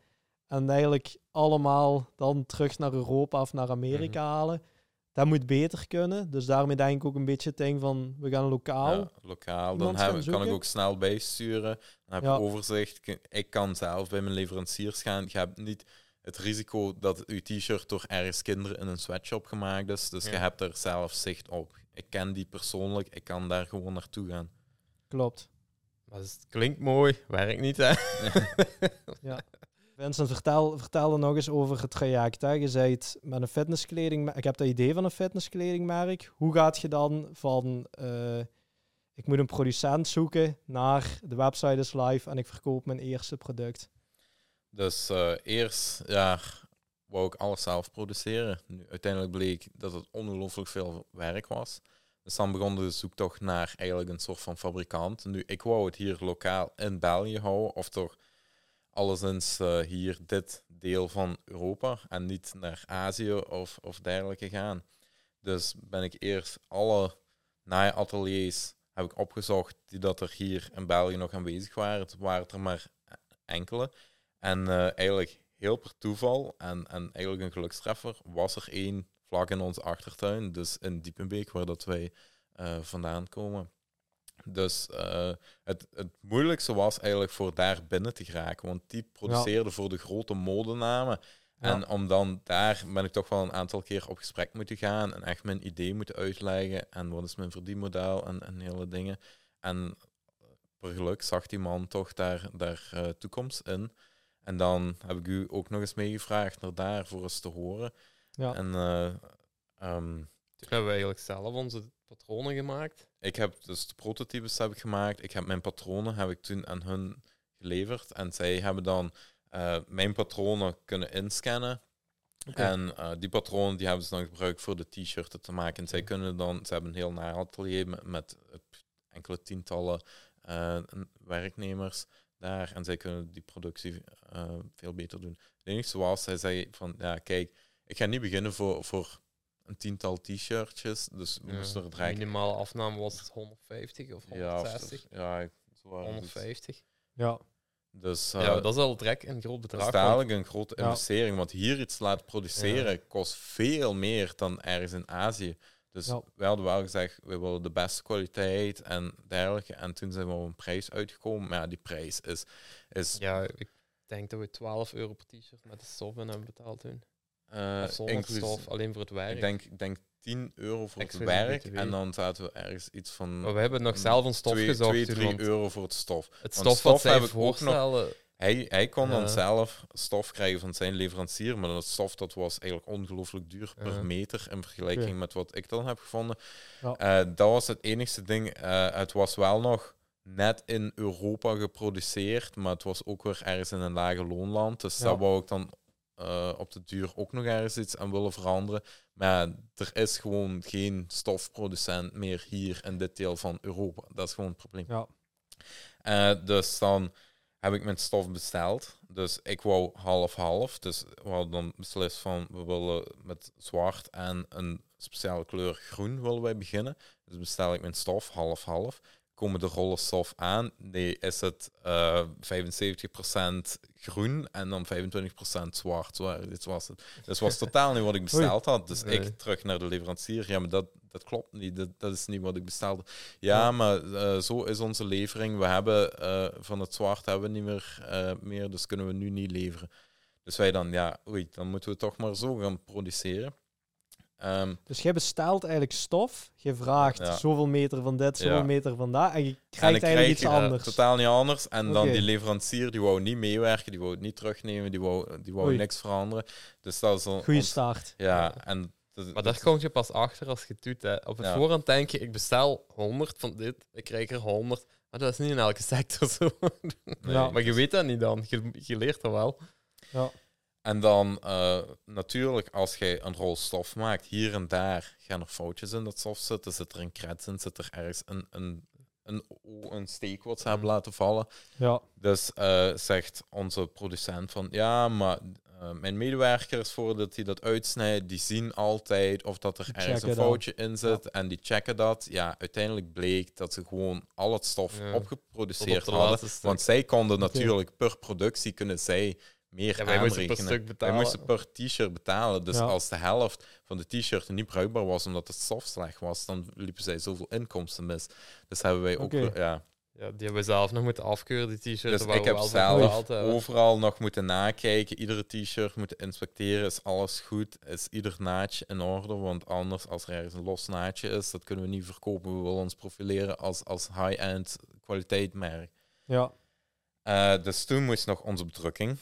En eigenlijk allemaal dan terug naar Europa of naar Amerika mm -hmm. halen. Dat moet beter kunnen. Dus daarmee denk ik ook een beetje het ding van, we gaan lokaal. Ja, lokaal. Dan heb, kan ik ook snel bijsturen. Dan heb je overzicht. Ik kan zelf bij mijn leveranciers gaan. Je hebt niet het risico dat uw t-shirt door ergens kinderen in een sweatshop gemaakt is. Dus ja. je hebt er zelf zicht op. Ik ken die persoonlijk, ik kan daar gewoon naartoe gaan. Klopt. Maar het klinkt mooi, werkt niet hè? ja. Vincent, vertel, vertel nog eens over het traject. Hè. Je zei het met een fitnesskleding. Ik heb dat idee van een fitnesskledingmerk. Hoe gaat je dan van uh, ik moet een producent zoeken naar de website is live en ik verkoop mijn eerste product? Dus uh, eerst ja, wou ik alles zelf produceren. Nu, uiteindelijk bleek dat het ongelooflijk veel werk was. Dus dan begon de zoektocht naar eigenlijk een soort van fabrikant. Nu, ik wou het hier lokaal in België houden, of toch alleszins uh, hier dit deel van Europa en niet naar Azië of, of dergelijke gaan. Dus ben ik eerst alle naaiateliers heb ik opgezocht die dat er hier in België nog aanwezig waren. Het waren er maar enkele. En uh, eigenlijk heel per toeval en, en eigenlijk een gelukstreffer was er één vlak in onze achtertuin, dus in Diepenbeek, waar dat wij uh, vandaan komen. Dus uh, het, het moeilijkste was eigenlijk voor daar binnen te geraken, want die produceerde ja. voor de grote modenamen. Ja. En om dan daar ben ik toch wel een aantal keer op gesprek moeten gaan en echt mijn idee moeten uitleggen en wat is mijn verdienmodel en, en hele dingen. En per geluk zag die man toch daar, daar uh, toekomst in. En dan heb ik u ook nog eens meegevraagd naar daar voor eens te horen. Ja. En uh, um, toen hebben we eigenlijk zelf onze patronen gemaakt. Ik heb dus de prototypes heb ik gemaakt. Ik heb mijn patronen heb ik toen aan hun geleverd. En zij hebben dan uh, mijn patronen kunnen inscannen. Okay. En uh, die patronen die hebben ze dan gebruikt voor de t-shirten te maken. En zij kunnen dan, ze hebben een heel naaiatelier met, met enkele tientallen werknemers daar en zij kunnen die productie uh, veel beter doen. Het enige was, hij zei van, ja kijk, ik ga niet beginnen voor, voor een tiental t-shirtjes, dus we ja, moesten er direct... minimale afname was het 150 of 160? Ja, of, ja 150. Ja. Dus, uh, ja, dat is al direct een groot bedrag. Dat is dadelijk een grote investering, want hier iets laten produceren kost veel meer dan ergens in Azië. Dus ja. we hadden wel gezegd, we willen de beste kwaliteit en dergelijke. En toen zijn we op een prijs uitgekomen. Maar ja, die prijs is... is ja, ik denk dat we 12 euro per t-shirt met de stof in hebben betaald toen. Uh, of zonder stof, alleen voor het werk. Ik denk, ik denk 10 euro voor het werk. En dan zaten we ergens iets van... Maar we hebben nog zelf een stof 2, gezocht. 2, 3 euro voor het stof. Het stof, stof, wat heb ik ook nog Hij, hij kon dan zelf stof krijgen van zijn leverancier, maar dat stof dat was eigenlijk ongelooflijk duur per meter in vergelijking met wat ik dan heb gevonden. Eh, dat was het enigste ding. Eh, het was wel nog net in Europa geproduceerd, maar het was ook weer ergens in een lage loonland. Dus daar wou ik dan eh, op de duur ook nog ergens iets aan willen veranderen. Maar er is gewoon geen stofproducent meer hier in dit deel van Europa. Dat is gewoon het probleem. Ja. Dus dan heb ik mijn stof besteld. Dus ik wou half-half. Dus we hadden dan beslist van we willen met zwart en een speciale kleur groen willen wij beginnen. Dus bestel ik mijn stof half-half. Komen de rollen stof aan, nee, is het eh 75% groen en dan 25% zwart. Zo, dit was het. Dus was totaal niet wat ik *laughs* besteld had. Dus Nee. ik terug naar de leverancier. Ja, maar dat, dat klopt niet. Dat, dat is niet wat ik bestelde. Ja, Ja. maar eh, zo is onze levering. We hebben eh, van het zwart hebben we niet meer, eh, meer, dus kunnen we nu niet leveren. Dus wij dan, ja, oei, dan moeten we toch maar zo gaan produceren. Ehm, Dus jij bestelt eigenlijk stof, je vraagt Ja. zoveel meter van dit, zoveel Ja. meter van dat, en je en krijgt eigenlijk krijg, iets eh, anders. totaal niet anders. En dan die leverancier, die wou niet meewerken, die wou het niet terugnemen, die wou, die wou Oei. niks veranderen. Dus dat is een... Goeie start. Ja, en... dat- Maar dat- daar kom je pas achter als je het doet. Hè. Op het Ja. voorhand denk je, ik bestel 100 van dit, ik krijg er 100. Maar dat is niet in elke sector zo. nee. Ja. maar je weet dat niet dan. Je, je leert dat wel. Ja. En dan eh, natuurlijk, als je een rol stof maakt, hier en daar gaan er foutjes in dat stof zitten. Zit er een krets in, zit er ergens een, een, een, een steek wat ze hebben laten vallen. Ja. Dus eh, zegt onze producent van ja, maar eh, mijn medewerkers, voordat die dat uitsnijden, die zien altijd of dat er Die ergens een foutje in zit. En die checken dat. Ja, uiteindelijk bleek dat ze gewoon al het stof Ja. opgeproduceerd op hadden. stuk. Want zij konden natuurlijk per productie kunnen zij meer Ja, wij moesten per stuk betalen. Wij moesten per t-shirt betalen. Dus Ja. als de helft van de t-shirt niet bruikbaar was omdat het slecht was, dan liepen zij zoveel inkomsten mis. Dus hebben wij ook... Ja. Ja, die hebben we zelf nog moeten afkeuren, die t-shirts. Dus ik heb wel zelf overal nog moeten nakijken, iedere t-shirt moeten inspecteren. Is alles goed? Is ieder naadje in orde? Want anders, als er ergens een los naadje is, dat kunnen we niet verkopen. We willen ons profileren als, als high-end kwaliteitmerk. Ja. Eh, dus toen moest nog onze bedrukking.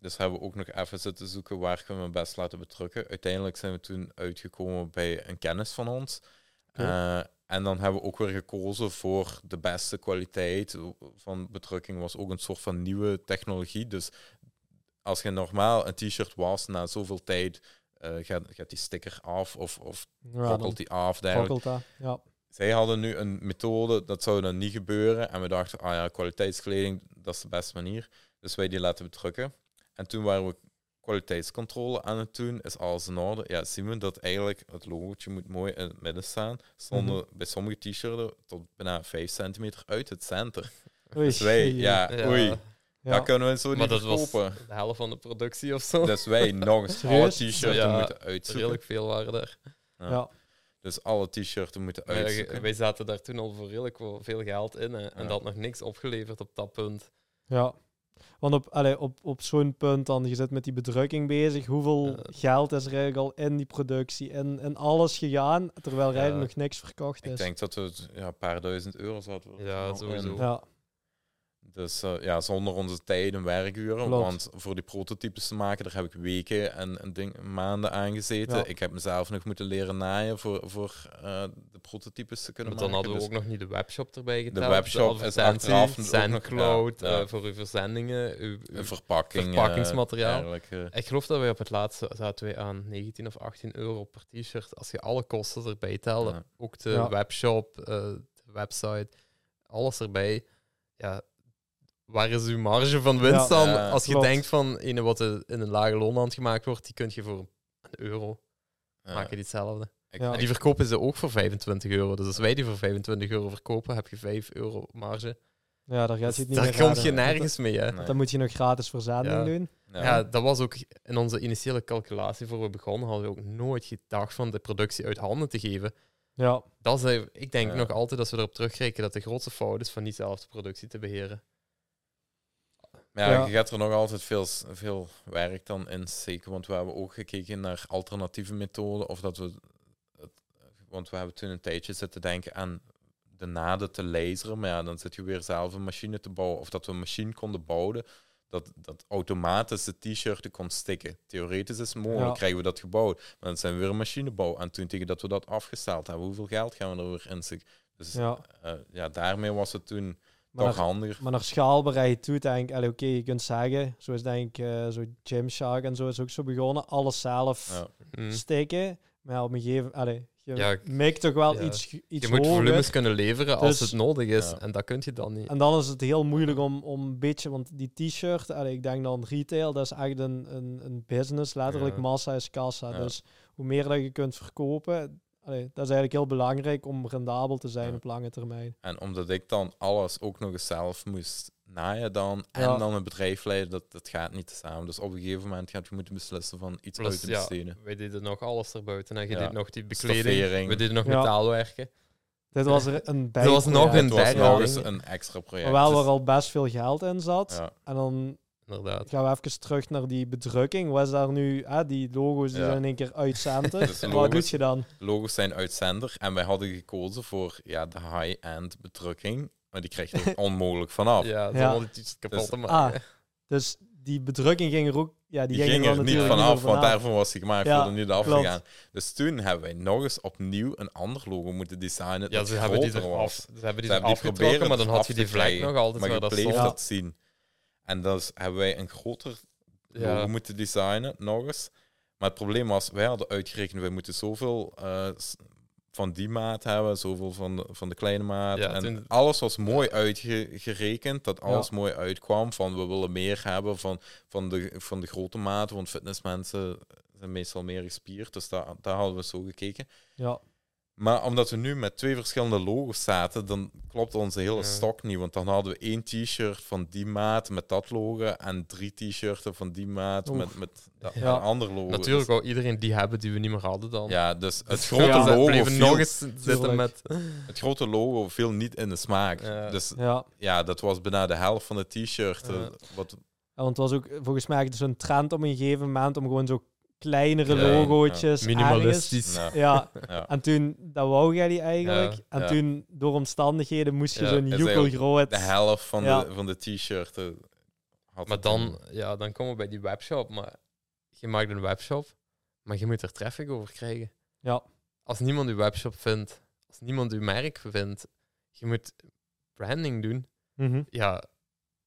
Dus hebben we ook nog even zitten zoeken waar kunnen we best laten bedrukken. Uiteindelijk zijn we toen uitgekomen bij een kennis van ons. Eh, en dan hebben we ook weer gekozen voor de beste kwaliteit van bedrukking. Was ook een soort van nieuwe technologie. Dus als je normaal een t-shirt was, na zoveel tijd eh, gaat, gaat die sticker af of, of ja die af. dat. Ja. Zij hadden nu een methode, dat zou dan niet gebeuren. En we dachten, ah ja, kwaliteitskleding, dat is de beste manier. Dus wij die laten bedrukken. En toen waren we kwaliteitscontrole aan het doen. Is alles in orde? Ja, zien we dat eigenlijk het logootje moet mooi in het midden staan. Stonden Mhm. bij sommige t-shirts tot bijna 5 centimeter uit het center. Oei. Dus wij, ja, Ja. oei, Ja. dat kunnen we zo Maar niet dat was de helft van de productie of zo. Dus wij *laughs* nog eens alle t-shirts Ja, moeten uitzoeken. Redelijk veel waren er. Ja. Ja. Dus alle t-shirts moeten uitzoeken. wij zaten daar toen al voor redelijk veel geld in. Hè, en Ja. dat had nog niks opgeleverd op dat punt. Ja. Want op, allee, op, op zo'n punt dan, je zit met die bedrukking bezig, hoeveel Ja. geld is er eigenlijk al in die productie, in, in alles gegaan, terwijl er Ja. nog niks verkocht is. Ik denk dat het ja, een paar duizend euro er Ja, al sowieso. ja, Dus eh, ja, zonder onze tijd en werkuren. Klopt. Want voor die prototypes te maken, daar heb ik weken en, en ding, maanden aan gezeten. Ja. Ik heb mezelf nog moeten leren naaien voor, voor eh, de prototypes te kunnen Maar dan maken. hadden we Dus ook nog niet de webshop erbij geteld. webshop is advertentie, achteraf Sandcloud, ja, ja. eh, voor uw verzendingen, uw, verpakking. verpakkingsmateriaal. Ik geloof dat wij op het laatste zaten wij aan 19 of 18 euro per t-shirt. Als je alle kosten erbij telde, Ja. ook de Ja. webshop, eh, de website, alles erbij. Ja, waar is uw marge van winst Ja. dan? Ja, Als je klopt. denkt van ene wat in een lage loonland gemaakt wordt, die kun je voor een euro maken die hetzelfde. ik- Ja. En die verkopen ze ook voor 25 euro. Dus als wij die voor 25 euro verkopen, heb je 5 euro marge. ja, daar gaat Dus je het niet daar meer kom redden. je nergens mee, hè. Nee. Dan, moet je nog gratis verzending Ja. doen. ja. Ja, dat was ook in onze initiële calculatie voor we begonnen, hadden we ook nooit gedacht van de productie uit handen te geven. Ja, Dat is, ik denk Ja. nog altijd dat we erop terugkijken dat de grootste fout is van niet zelf de productie te beheren. Maar ja, je gaat er nog altijd veel, veel werk dan in steken. Want we hebben ook gekeken naar alternatieve methoden. Of dat we. het- want we hebben toen een tijdje zitten denken aan de naden te laseren. Maar ja, dan zit je weer zelf een machine te bouwen. Of dat we een machine konden bouwen dat, dat automatisch de t-shirten kon stikken. Theoretisch is het mogelijk, Ja. krijgen we dat gebouwd. Maar dan zijn we weer een machinebouw. En toen tegen dat we dat afgesteld hebben, hoeveel geld gaan we er weer in steken? Dus Ja. ja. ja, daarmee was het toen Maar toch naar, handiger. maar naar schaalbaarheid toe denk ik, oké, je kunt zeggen, zoals denk ik, eh, zo Gymshark en zo is ook zo begonnen, alles zelf Ja. Mm. steken. Maar op een gegeven allee, je Ja, ik- mikt toch wel ja. iets, iets Je moet hoger. volumes kunnen leveren als Dus- het nodig is. Ja. En dat kun je dan niet. En dan is het heel moeilijk om, om een beetje, want die t-shirt, ik denk dan retail, dat is echt een, een, een business, letterlijk Ja. massa is kassa. Ja. Dus hoe meer dat je kunt verkopen, allee, dat is eigenlijk heel belangrijk om rendabel te zijn Ja. op lange termijn. En omdat ik dan alles ook nog eens zelf moest naaien dan, en Ja. dan een bedrijf leiden, dat, dat gaat niet samen. Dus op een gegeven moment gaat je moeten beslissen van iets uit Plus, te ja, besteden. wij deden nog alles erbuiten. En je Ja. deed nog die bekleding. Stoffering. We deden nog Ja. metaalwerken. Dit was er een Er was nog bijproject, een was nog eens een extra project. Dus- waar al best veel geld in zat. ja. En dan Inderdaad. gaan we even terug naar die bedrukking. Was daar nu, hè, die logo's die Ja. zijn in één keer uit center. Dus *laughs* de Wat logo's- doe je dan? logo's zijn uitzender en wij hadden gekozen voor ja, de high-end bedrukking. Maar die krijg je er *laughs* onmogelijk vanaf. Ja, Ja. die iets kapot Dus- te Ah, maken. Dus die bedrukking ging er ook... Ja, die, Die ging ging er er niet natuurlijk vanaf, want daarvoor was hij gemaakt Ja, voor er niet afgegaan. Dus toen hebben wij nog eens opnieuw een ander logo moeten designen. Ja, dat ze hebben die eraf, was. ze hebben die Ze hebben die maar dan had af je die vlek nog altijd Maar je dat bleef dat zien. En dus hebben wij een groter Ja. logo moeten designen, nog eens. Maar het probleem was, wij hadden uitgerekend, wij moeten zoveel eh, van die maat hebben, zoveel van de, van de kleine maat. Ja, en toen- alles was mooi uitgerekend, dat alles mooi uitkwam. Van we willen meer hebben van, van, de, van de grote maat, want fitnessmensen zijn meestal meer gespierd. Dus daar, daar hadden we zo gekeken. Ja, Maar omdat we nu met twee verschillende logo's zaten, dan klopt onze hele Ja. stok niet. Want dan hadden we één t-shirt van die maat met dat logo en drie t-shirten van die maat Oef. met, met dat Ja. een ander logo. Natuurlijk Dus- wou iedereen die hebben die we niet meer hadden dan. ja, dus het Dus grote, ja, logo viel, nog eens zitten met... het grote logo viel niet in de smaak. Ja. Dus ja. ja, dat was bijna de helft van de t-shirt. eh, Ja. Wat, Ja, want het was ook volgens mij zo'n trend op een gegeven moment om gewoon zo kleinere Ja, logootjes. Minimalistisch. nou, ergens- Ja, ja. en toen, dat wou jij die eigenlijk. Ja, en ja. toen, door omstandigheden, moest je Ja, zo'n joekel eigenlijk groot... De helft van, Ja. de, van de t-shirt. eh, had Maar dan, ja, dan komen we bij die webshop. Maar je maakt een webshop, maar je moet er traffic over krijgen. Ja. Als niemand uw webshop vindt, als niemand uw merk vindt, je moet branding doen. Mhm. Ja,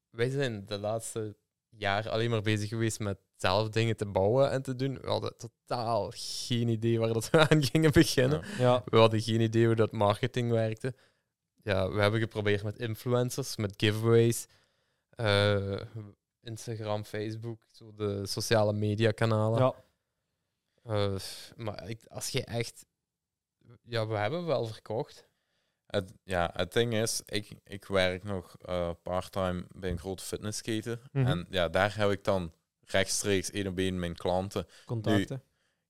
wij zijn de laatste jaren alleen maar bezig geweest met zelf dingen te bouwen en te doen. We hadden totaal geen idee waar dat we aan gingen beginnen. Ja. Ja, We hadden geen idee hoe dat marketing werkte. Ja, we hebben geprobeerd met influencers, met giveaways, eh, Instagram, Facebook, zo de sociale media kanalen. ja. Eh, maar ik, als je echt... Ja, we hebben wel verkocht. Het, ja, het ding is, ik, ik werk nog eh parttime bij een grote fitnessketen. Mhm. En ja, daar heb ik dan rechtstreeks één op één mijn klanten. contacten.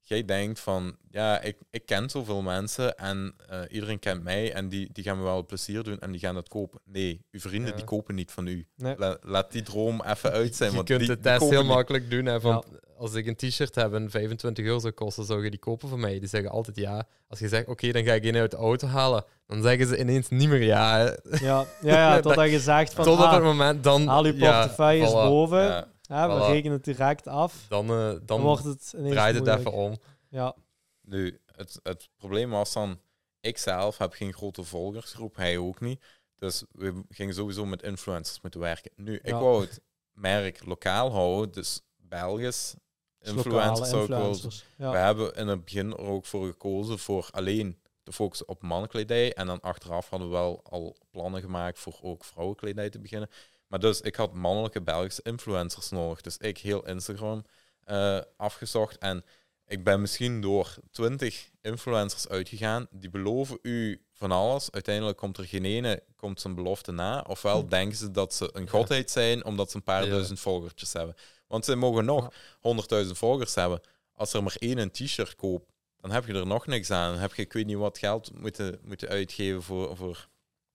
Jij denkt van, ja, ik, ik ken zoveel mensen en eh, iedereen kent mij en die, die gaan me wel plezier doen en die gaan het kopen. Nee, uw vrienden Ja. die kopen niet van u. Nee. La- laat die droom even uit zijn. je want kunt die, de test heel niet. makkelijk doen. Hè, van, Als ik een t-shirt heb en 25 euro zou kosten, zou je die kopen van mij? Die zeggen altijd ja. Als je zegt, oké, dan ga ik een uit de auto halen, dan zeggen ze ineens niet meer ja. hè. Ja, ja, ja *laughs* totdat je zegt van, Tot op ah, het moment, dan... haal je portefeuille voilà. boven. Ja, we Voilà. rekenen het direct af. Dan, eh, Dan, dan wordt het ineens draait het moeilijk. even om. Ja, nu, het, het probleem was dan, ik zelf heb geen grote volgersgroep, hij ook niet. Dus we gingen sowieso met influencers moeten werken. Nu, ik Ja. wou het merk lokaal houden, dus Belgisch dus influencers lokale zou ik wel influencers. We hebben in het begin er ook voor gekozen voor alleen te focussen op mannenkledij. En dan achteraf hadden we wel al plannen gemaakt voor ook vrouwenkledij te beginnen. Maar dus ik had mannelijke Belgische influencers nodig. Dus ik heel Instagram eh, afgezocht. En ik ben misschien door twintig influencers uitgegaan. Die beloven u van alles. Uiteindelijk komt er geen ene komt zijn belofte na. Ofwel Hm. denken ze dat ze een godheid zijn omdat ze een paar Ja. duizend volgertjes hebben. Want ze mogen nog 100.000 volgers hebben. Als er maar één een t-shirt koopt, dan heb je er nog niks aan. Dan heb je, ik weet niet wat geld moeten, moeten uitgeven voor, voor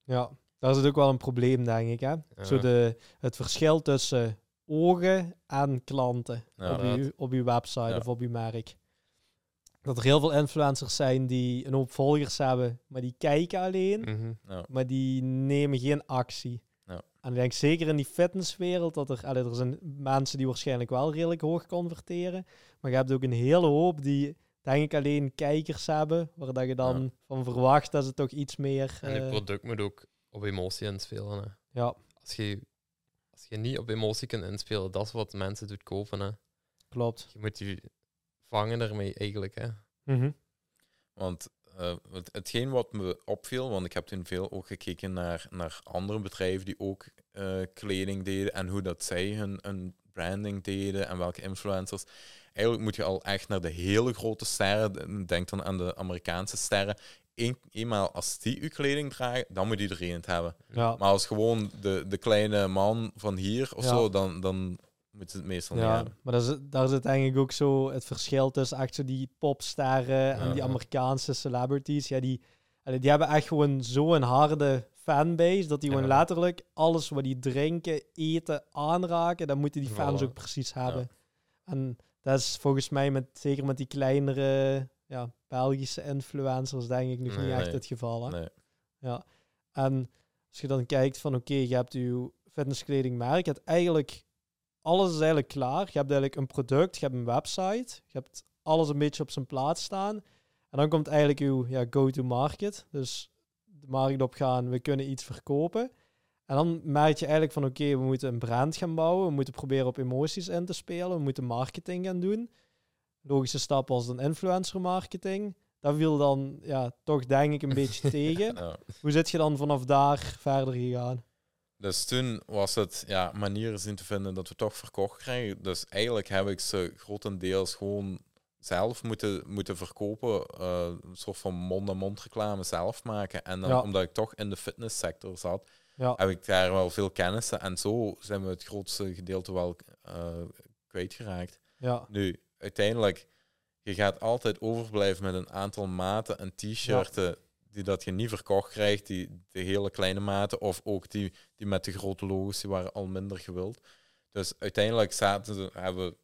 ja, dat is het ook wel een probleem, denk ik. Hè? Zo de, het verschil tussen ogen en klanten Ja, op, uw, op uw website Ja. of op uw merk. Dat er heel veel influencers zijn die een hoop volgers hebben, maar die kijken alleen, Mhm. maar die nemen geen actie. En ik denk zeker in die fitnesswereld dat er, allee, er zijn mensen die waarschijnlijk wel redelijk hoog converteren. Maar je hebt ook een hele hoop die, denk ik, alleen kijkers hebben. Waar dat je dan Ja. van verwacht dat ze toch iets meer. En je eh, product moet ook op emotie inspelen. Hè. ja, Als, je, als je niet op emotie kunt inspelen, dat is wat mensen doet kopen. Hè. klopt. Je moet je vangen ermee eigenlijk. Hè. Mhm. Want eh, het, hetgeen wat me opviel, want ik heb toen veel ook gekeken naar, naar andere bedrijven die ook eh, kleding deden en hoe dat zij hun, hun branding deden en welke influencers. Eigenlijk moet je al echt naar de hele grote sterren, denk dan aan de Amerikaanse sterren. Eén, eenmaal als die uw kleding dragen, dan moet iedereen het hebben. Ja, Maar als gewoon de, de kleine man van hier of Ja. zo, dan, dan moet ze het meestal niet ja, hebben. maar dat is, daar zit eigenlijk ook zo het verschil tussen echt zo die popsterren en die Amerikaanse celebrities. Ja, die, die hebben echt gewoon zo'n harde fanbase dat die gewoon letterlijk alles wat die drinken, eten, aanraken, dat moeten die fans Voilà. ook precies hebben. En dat is volgens mij met, zeker met die kleinere ja, Belgische influencers denk ik nog Nee. niet echt Nee. het geval. Hè? Nee. Ja. En als je dan kijkt van oké, je hebt je fitnesskledingmerk, je hebt eigenlijk alles is eigenlijk klaar. Je hebt eigenlijk een product, je hebt een website, je hebt alles een beetje op zijn plaats staan. En dan komt eigenlijk uw ja, go-to-market. Dus de markt opgaan, we kunnen iets verkopen. En dan merk je eigenlijk van oké, we moeten een brand gaan bouwen, we moeten proberen op emoties in te spelen, we moeten marketing gaan doen. Logische stap als een influencer marketing. Dat viel dan ja, toch denk ik een beetje *laughs* tegen. Ja. Hoe zit je dan vanaf daar verder gegaan? Dus toen was het ja, manieren zien te vinden dat we toch verkocht krijgen. Dus eigenlijk heb ik ze grotendeels gewoon zelf moeten, moeten verkopen. eh, een soort van mond-aan-mond reclame zelf maken. En dan, Ja. omdat ik toch in de fitnesssector zat, Ja, heb ik daar wel veel kennis. En zo zijn we het grootste gedeelte wel eh, kwijtgeraakt. ja, Nu, uiteindelijk, je gaat altijd overblijven met een aantal maten en t-shirten die dat je niet verkocht krijgt, die de hele kleine maten, of ook die, die met de grote logos, die waren al minder gewild. Dus uiteindelijk zaten ze, hebben we,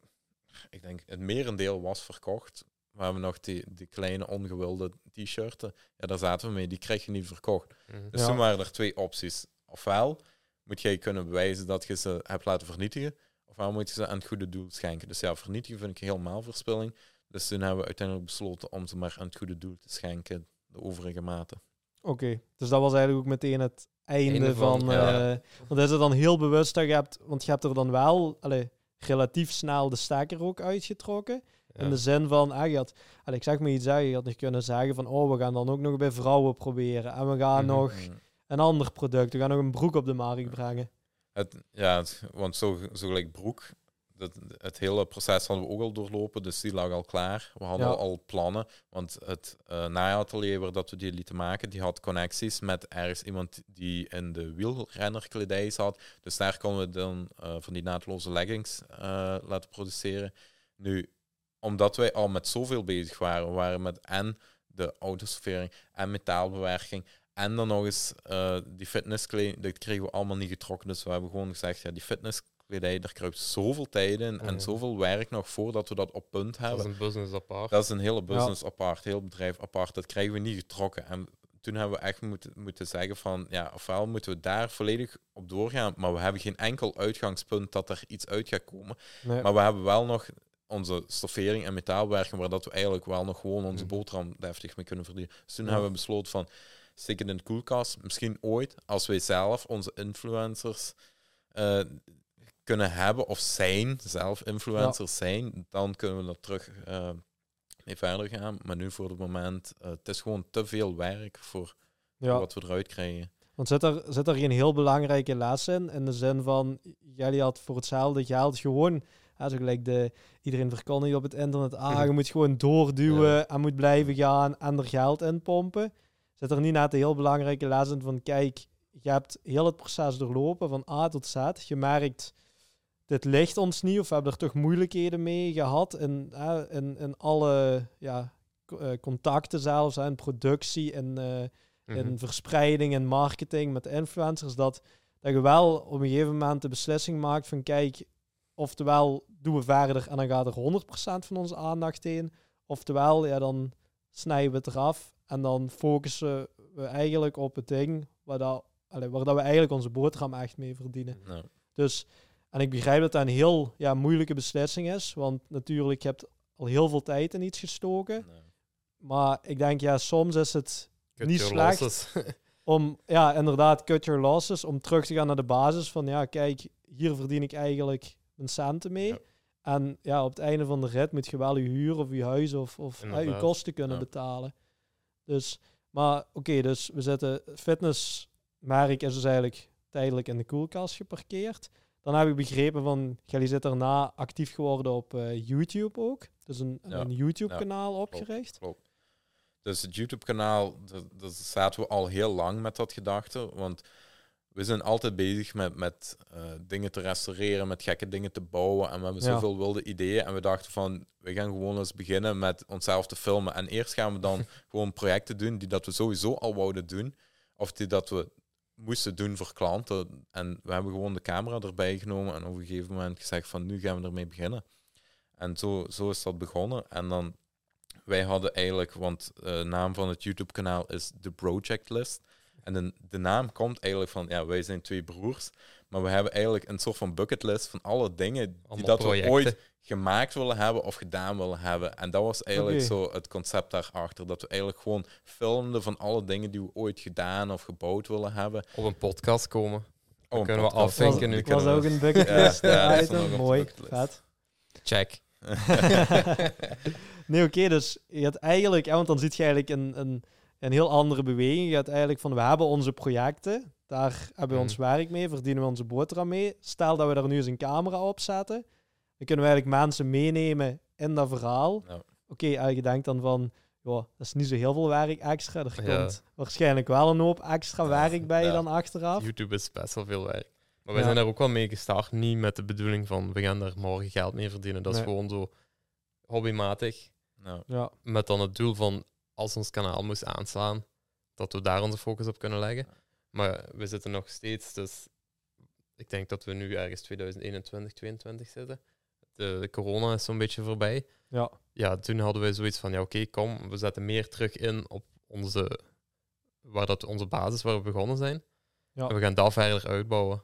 ik denk, het merendeel was verkocht. We hebben nog die, die kleine ongewilde t-shirten. Ja, daar zaten we mee, die krijg je niet verkocht. Mhm. Dus Ja. toen waren er twee opties. Ofwel moet jij kunnen bewijzen dat je ze hebt laten vernietigen, ofwel moet je ze aan het goede doel schenken. Dus ja, vernietigen vind ik helemaal verspilling. Dus toen hebben we uiteindelijk besloten om ze maar aan het goede doel te schenken, de overige maten. oké. Dus dat was eigenlijk ook meteen het einde, Einde van... van, ja. eh, want is het dan heel bewust dat je hebt... Want je hebt er dan wel allee, relatief snel de stekker ook uitgetrokken. Ja. In de zin van, ah, je had, allee, ik zeg maar iets zeggen, je had nog kunnen zeggen van, oh, we gaan dan ook nog bij vrouwen proberen. En we gaan Mhm. nog Mm. een ander product, we gaan nog een broek op de markt brengen. Het, ja, het- want zo, zo gelijk broek, dat, het hele proces hadden we ook al doorlopen, dus die lag al klaar. We hadden Ja. al, al plannen, want het uh, naaiatelier waar dat we die lieten maken, die had connecties met ergens iemand die in de wielrennerkledij zat. Dus daar konden we dan eh, van die naadloze leggings eh, laten produceren. Nu, omdat wij al met zoveel bezig waren, we waren met en de autosfering en metaalbewerking en dan nog eens eh, die fitnesskleding, dat kregen we allemaal niet getrokken. Dus we hebben gewoon gezegd, ja, die fitnesskledij, daar kruipt zoveel tijd in en zoveel werk nog voordat we dat op punt Dat hebben. is een business apart. Dat is een hele business apart, heel bedrijf apart. Dat krijgen we niet getrokken. En toen hebben we echt moeten, moeten zeggen van, ja, ofwel moeten we daar volledig op doorgaan, maar we hebben geen enkel uitgangspunt dat er iets uit gaat komen. Nee. Maar we hebben wel nog onze stoffering en metaalwerking, waar dat we eigenlijk wel nog gewoon onze Mhm. boterham deftig mee kunnen verdienen. Dus toen Ja. hebben we besloten van, stik het in de koelkast. Misschien ooit, als wij zelf onze influencers eh, kunnen hebben, of zijn, zelf influencers zijn, dan kunnen we er terug eh, mee verder gaan. Maar nu voor het moment, eh, het is gewoon te veel werk voor ja. wat we eruit krijgen. Want zit er, zit er geen heel belangrijke les in? In de zin van, jullie had voor hetzelfde geld gewoon, hè, zo gelijk de, iedereen verkondigt op het internet, ah, *laughs* je moet gewoon doorduwen en moet blijven gaan en er geld in pompen. Zit er niet net een heel belangrijke les in van, kijk, je hebt heel het proces doorlopen van A tot Z. Je merkt, dit ligt ons niet of we hebben er toch moeilijkheden mee gehad in, in, in alle ja, eh, contacten zelfs, in productie, in... eh, Mhm. in verspreiding en marketing met de influencers, dat, dat je wel op een gegeven moment de beslissing maakt van kijk, oftewel doen we verder en dan gaat er 100% van onze aandacht heen, oftewel ja, dan snijden we het eraf en dan focussen we eigenlijk op het ding waar dat allee, waar dat we eigenlijk onze boterham echt mee verdienen. Nou, Dus, en ik begrijp dat dat een heel ja, moeilijke beslissing is, want natuurlijk, je hebt al heel veel tijd in iets gestoken. nou. Maar ik denk, ja, soms is het Cut Niet slecht. losses. *laughs* om, ja, inderdaad, cut your losses, om terug te gaan naar de basis van, ja, kijk, hier verdien ik eigenlijk mijn centen mee. Ja. En ja, op het einde van de rit moet je wel je huur of je huis of, of hè, je kosten kunnen Ja. betalen. Dus, maar oké, dus we zitten, fitnessmerk is dus eigenlijk tijdelijk in de koelkast geparkeerd. Dan heb ik begrepen van, jullie zitten daarna actief geworden op eh, YouTube ook. Dus een, Ja. een YouTube-kanaal opgericht. Dus het YouTube-kanaal, dat zaten we al heel lang met dat gedachte. Want we zijn altijd bezig met, met eh, dingen te restaureren, met gekke dingen te bouwen. En we hebben Ja. zoveel wilde ideeën. En we dachten van, we gaan gewoon eens beginnen met onszelf te filmen. En eerst gaan we dan *laughs* gewoon projecten doen die dat we sowieso al wouden doen. Of die dat we moesten doen voor klanten. En we hebben gewoon de camera erbij genomen en op een gegeven moment gezegd van, nu gaan we ermee beginnen. En zo, zo is dat begonnen. En dan wij hadden eigenlijk, want eh, de naam van het YouTube-kanaal is The Project List. En de, de naam komt eigenlijk van, ja, wij zijn twee broers, maar we hebben eigenlijk een soort van bucketlist van alle dingen die dat projecten. we ooit gemaakt willen hebben of gedaan willen hebben. En dat was eigenlijk zo het concept daarachter, dat we eigenlijk gewoon filmden van alle dingen die we ooit gedaan of gebouwd willen hebben. Op een podcast komen. Oh, een kunnen we afvinken nu. was, was ook een bucketlist Ja, ja, de Mooi, bucketlist. vet. Check. *laughs* nee, oké, dus je gaat eigenlijk, hè, want dan zit je eigenlijk een, een, een heel andere beweging. Je gaat eigenlijk van, we hebben onze projecten, daar hebben we ons Mhm. werk mee, verdienen we onze boterham mee. Stel dat we daar nu eens een camera op zetten, dan kunnen we eigenlijk mensen meenemen in dat verhaal. Ja. Oké, en je denkt dan van, ja, dat is niet zo heel veel werk extra. Er Ja. komt waarschijnlijk wel een hoop extra Ja, werk bij ja. dan achteraf. YouTube is best wel veel werk. Maar wij Ja. zijn daar ook wel mee gestart. Niet met de bedoeling van we gaan daar morgen geld mee verdienen. Dat is gewoon zo hobbymatig. Ja, Met dan het doel van als ons kanaal moest aanslaan, dat we daar onze focus op kunnen leggen. Maar we zitten nog steeds, dus ik denk dat we nu ergens 2021, 2022 zitten. De, de corona is zo'n beetje voorbij. ja, Ja, toen hadden we zoiets van, ja oké, kom, we zetten meer terug in op onze, waar dat onze basis, waar we begonnen zijn. Ja. En we gaan dat verder uitbouwen.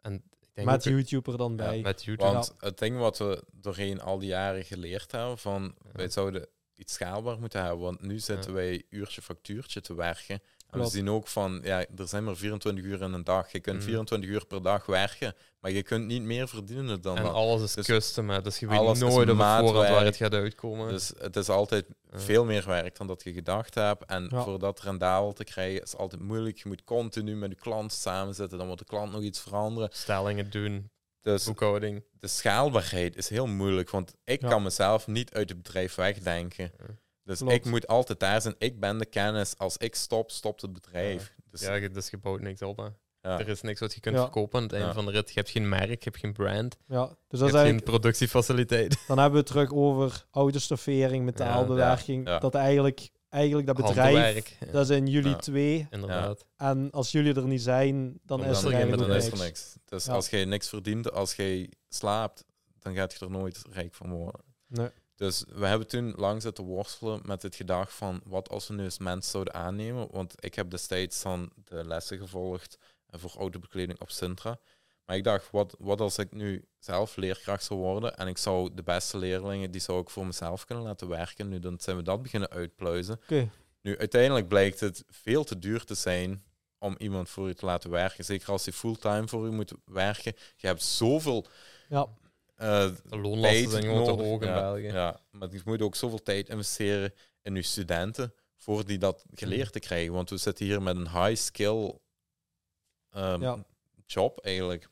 En ik denk met ook- YouTube er dan Ja, bij. met YouTube. Want het ding wat we doorheen al die jaren geleerd hebben, van wij zouden iets schaalbaar moeten hebben. Want nu zitten wij uurtje factuurtje te werken. En we zien ook van, ja, er zijn maar 24 uur in een dag. Je kunt Mhm. 24 uur per dag werken, maar je kunt niet meer verdienen dan en dat. alles is Dus custom, hè. dus je weet nooit op voorhand waar het gaat uitkomen. Dus het is altijd Ja. veel meer werk dan dat je gedacht hebt. En Ja. voor dat rendabel te krijgen is altijd moeilijk. Je moet continu met je klant samenzitten, dan moet de klant nog iets veranderen. Stellingen doen, Dus boekhouding. de schaalbaarheid is heel moeilijk, want ik Ja. kan mezelf niet uit het bedrijf wegdenken. Ja. Dus Klopt. ik moet altijd daar zijn. Ik ben de kennis. Als ik stop, stopt het bedrijf. Dus, Ja, je- dus je bouwt niks op. Hè. ja. Er is niks wat je kunt Ja. verkopen aan het einde Ja. van de rit. Je hebt geen merk, je hebt geen brand, Ja, dus je dat hebt geen productiefaciliteit. Dan hebben we het terug over autostoffering, metaalbewerking. Ja, ja. Dat eigenlijk, eigenlijk dat bedrijf. Ja, dat zijn jullie Ja. twee. inderdaad. En als jullie er niet zijn, dan Dan is er geen eigenlijk dan ook is niks. er niks. Dus Ja. als jij niks verdient, als jij slaapt, dan gaat je er nooit rijk van worden. Nee. Dus we hebben toen lang zitten worstelen met het gedacht van wat als we nu eens mensen zouden aannemen. Want ik heb destijds dan de lessen gevolgd voor autobekleding op Sintra. Maar ik dacht, wat, wat als ik nu zelf leerkracht zou worden en ik zou de beste leerlingen, die zou ik voor mezelf kunnen laten werken. Nu dan zijn we dat beginnen uitpluizen. Oké, Nu, uiteindelijk blijkt het veel te duur te zijn om iemand voor je te laten werken. Zeker als hij fulltime voor je moet werken. Je hebt zoveel ja, eh, De loonlasten tijd zijn gewoon te nodig. hoog in ja, België. Ja, maar je moet ook zoveel tijd investeren in je studenten voor die dat geleerd te krijgen. Want we zitten hier met een high skill ehm, Ja. job eigenlijk.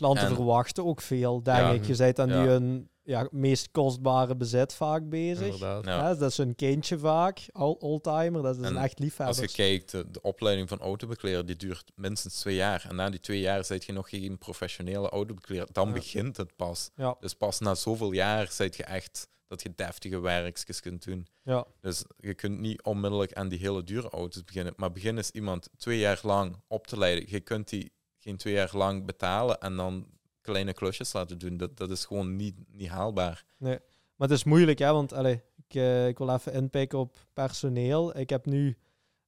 Klanten En- verwachten ook veel, denk Ja. ik. Je bent aan Ja. die hun ja, meest kostbare bezit vaak bezig. Ja. Dat is een kindje vaak, oldtimer, dat is En een echt Als liefhebber. je kijkt, de, de opleiding van autobekleder die duurt minstens twee jaar. En na die twee jaar zit je nog geen professionele autobekleder. Dan begint het pas. Dus pas na zoveel jaar zit je echt dat je deftige werkjes kunt doen. Ja, Dus je kunt niet onmiddellijk aan die hele dure auto's beginnen. Maar begin eens iemand twee jaar lang op te leiden. Je kunt die geen twee jaar lang betalen en dan kleine klusjes laten doen. Dat, dat is gewoon niet, niet haalbaar. maar het is moeilijk, hè, want allee, ik, eh, ik wil even inpikken op personeel. Ik heb nu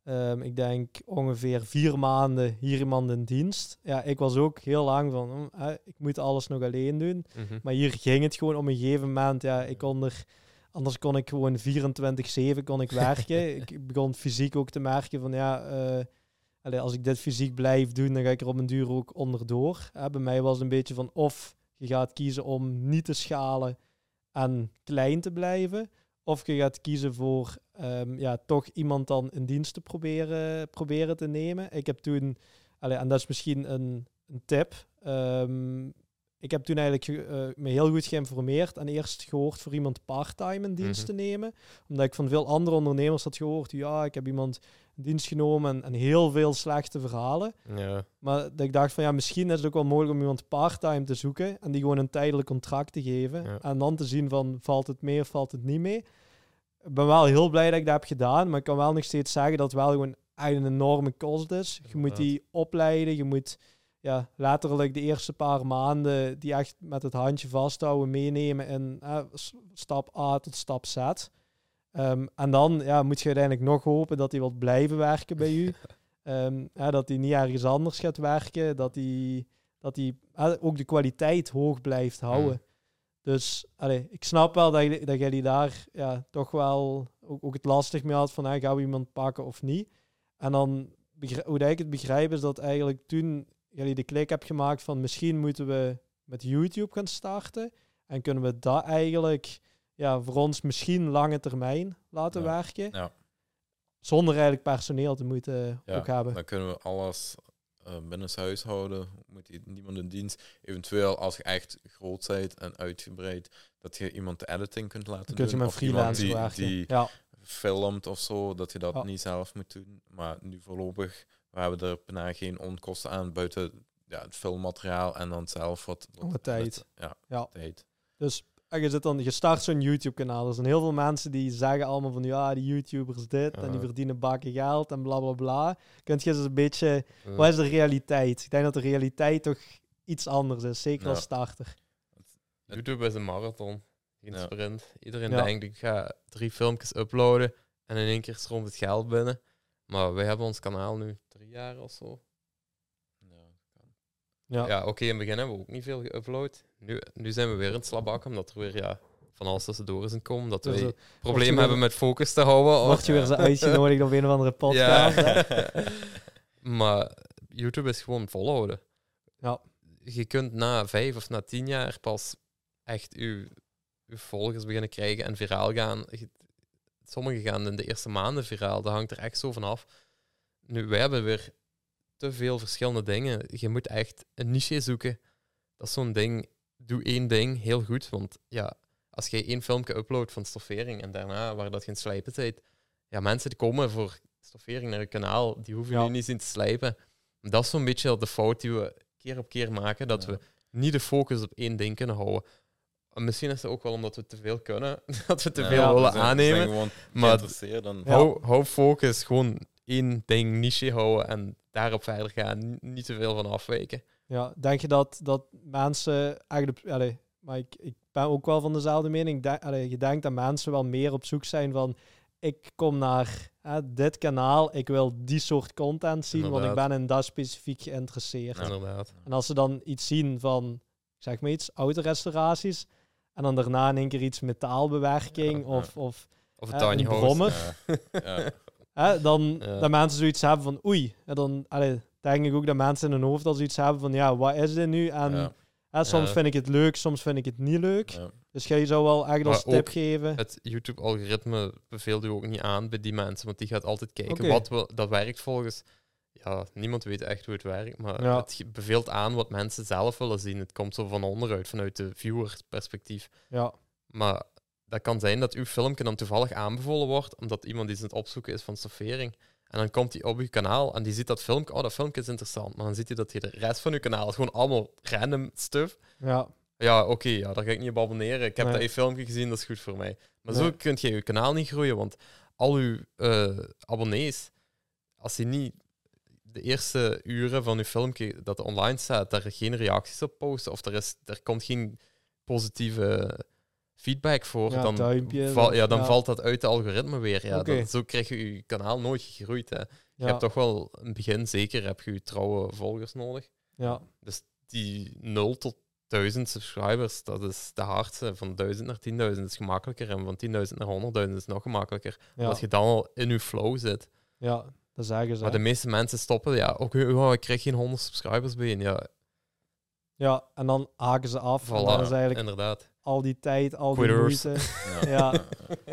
Ehm, ik denk ongeveer vier maanden hier iemand in dienst. Ja, ik was ook heel lang van, hm, hè, ik moet alles nog alleen doen. Mhm. Maar hier ging het gewoon om een gegeven moment. Ja, ik kon er, anders kon ik gewoon 24-7 kon ik werken. *laughs* ik begon fysiek ook te merken van ja, eh, allee, als ik dit fysiek blijf doen, dan ga ik er op een duur ook onderdoor. Hè, bij mij was het een beetje van of je gaat kiezen om niet te schalen en klein te blijven. Of je gaat kiezen voor ehm, ja, toch iemand dan in dienst te proberen, proberen te nemen. Ik heb toen, allee, en dat is misschien een, een tip. ehm, ik heb toen eigenlijk ge- eh, me heel goed geïnformeerd en eerst gehoord voor iemand part-time in dienst Mhm. te nemen. Omdat ik van veel andere ondernemers had gehoord, ja, ik heb iemand dienst genomen en, en heel veel slechte verhalen. Ja. Maar dat ik dacht van ja, misschien is het ook wel mogelijk om iemand part-time te zoeken en die gewoon een tijdelijk contract te geven. Ja. En dan te zien van valt het mee of valt het niet mee. Ik ben wel heel blij dat ik dat heb gedaan, maar ik kan wel nog steeds zeggen dat het wel gewoon echt een enorme kost is. Je moet die opleiden, je moet ja, letterlijk de eerste paar maanden die echt met het handje vasthouden, meenemen in eh, stap A tot stap Z. Ehm, en dan ja, moet je uiteindelijk nog hopen dat hij wil blijven werken bij u. *laughs* Ehm, dat hij niet ergens anders gaat werken. Dat hij, dat hij ook de kwaliteit hoog blijft houden. Mm. Dus allee, ik snap wel dat, dat jij die daar ja, toch wel ook, ook het lastig mee had van gaan we iemand pakken of niet. En dan, hoe dat ik het begrijp, is dat eigenlijk toen jullie de klik hebt gemaakt van misschien moeten we met YouTube gaan starten. En kunnen we dat eigenlijk ja, voor ons misschien lange termijn laten Ja. werken. Ja. Zonder eigenlijk personeel te moeten Ja, ook hebben. Dan kunnen we alles uh, binnen huis houden. Moet niemand in dienst. Eventueel als je echt groot bent en uitgebreid, dat je iemand de editing kunt laten Dan kun je doen. of iemand freelance die, werken. die ja. filmt of zo, dat je dat niet zelf moet doen. Maar nu voorlopig, we hebben er bijna geen onkosten aan buiten ja, het filmmateriaal en dan zelf wat, Wat tijd. Ja, Ja. tijd. Dus en je, zit dan, je start zo'n YouTube-kanaal. Er zijn heel veel mensen die zeggen allemaal van ja, die YouTubers dit en die verdienen bakken geld en bla bla bla. Kunt je eens een beetje, Ja. wat is de realiteit? Ik denk dat de realiteit toch iets anders is, zeker als starter. YouTube is een marathon, geen Ja. sprint. Iedereen Ja. denkt, ik ga drie filmpjes uploaden en in één keer stroomt het geld binnen. Maar wij hebben ons kanaal nu drie jaar of zo. Ja. Ja, oké, in het begin hebben we ook niet veel geüpload. Nu, nu zijn we weer in het slabak, omdat er weer ja, van alles tussendoor is komen. Dat Dus, eh, problemen hebben met focus te houden. Word je weer zo *laughs* uitgenodigd op een of andere podcast. Ja. *laughs* maar YouTube is gewoon volhouden. Ja. Je kunt na vijf of na tien jaar pas echt je, je volgers beginnen krijgen en viraal gaan. Sommigen gaan in de eerste maanden viraal. Dat hangt er echt zo van af. Nu, wij hebben weer te veel verschillende dingen. Je moet echt een niche zoeken. Dat is zo'n ding. Doe één ding heel goed. Want ja, als je één filmpje uploadt van stoffering en daarna waar dat geen slijpen tijd, ja, mensen die komen voor stoffering naar je kanaal, die hoeven Ja. nu niet zien te slijpen. Dat is zo'n beetje de fout die we keer op keer maken, dat Ja. we niet de focus op één ding kunnen houden. En misschien is het ook wel omdat we te veel kunnen, *laughs* dat we te veel willen zijn- aannemen. Maar hou, hou focus, gewoon één ding niche houden en daarop verder gaan. Niet te veel van afwijken. Ja, denk je dat, dat mensen eigenlijk... Allee, maar ik, ik ben ook wel van dezelfde mening. Ik denk- allee, je denkt dat mensen wel meer op zoek zijn van... Ik kom naar hè, dit kanaal, ik wil die soort content zien, want ik ben in dat specifiek geïnteresseerd. Inderdaad. En als ze dan iets zien van, zeg maar iets, autorestauraties, en dan daarna in één keer iets metaalbewerking Ja, of, of Of tiny een house. brommer, Ja, ja. *laughs* hè, dan Ja. dat mensen zoiets hebben van oei. En dan allee, denk ik ook dat mensen in hun hoofd al zoiets hebben van ja, wat is dit nu? En Ja. hè, soms Ja. vind ik het leuk, soms vind ik het niet leuk. Dus jij zou wel echt als tip geven. Het YouTube-algoritme beveelt u ook niet aan bij die mensen, want die gaat altijd kijken wat we, dat werkt volgens. Ja, niemand weet echt hoe het werkt, maar Ja. het beveelt aan wat mensen zelf willen zien. Het komt zo van onderuit, vanuit de viewer-perspectief. Ja, Maar dat kan zijn dat uw filmpje dan toevallig aanbevolen wordt, omdat iemand iets aan het opzoeken is van stoffering. En dan komt hij op uw kanaal en die ziet dat filmpje, oh, dat filmpje is interessant. Maar dan ziet hij dat je de rest van uw kanaal is gewoon allemaal random stuff. ja, Ja, oké, ja, daar ga ik niet op abonneren. Ik heb Nee. dat je filmpje gezien, dat is goed voor mij. Maar Nee. zo kun je je kanaal niet groeien, want al uw eh, abonnees, als je niet de eerste uren van uw filmpje dat online staat, daar geen reacties op posten, of er, is, er komt geen positieve feedback voor. Ja, dan val- ja, dan ja. valt dat uit de algoritme weer. Ja, dat- zo krijg je je kanaal nooit gegroeid. Hè. Je hebt toch wel in het begin zeker heb je je trouwe volgers nodig. ja, Dus die 0 tot 1000 subscribers, dat is de hardste. Van 1000 naar 10.000 is gemakkelijker. En van 10.000 naar 100.000 is nog gemakkelijker. Omdat je dan al in je flow zit. ja, dat zeggen ze. Maar de meeste mensen stoppen, ja, oh, ik krijg geen 100 subscribers bij. Ja, Ja, en dan haken ze af. En dan is eigenlijk inderdaad. Al die tijd, al die Quitters. moeite. Ja. *laughs* Ja.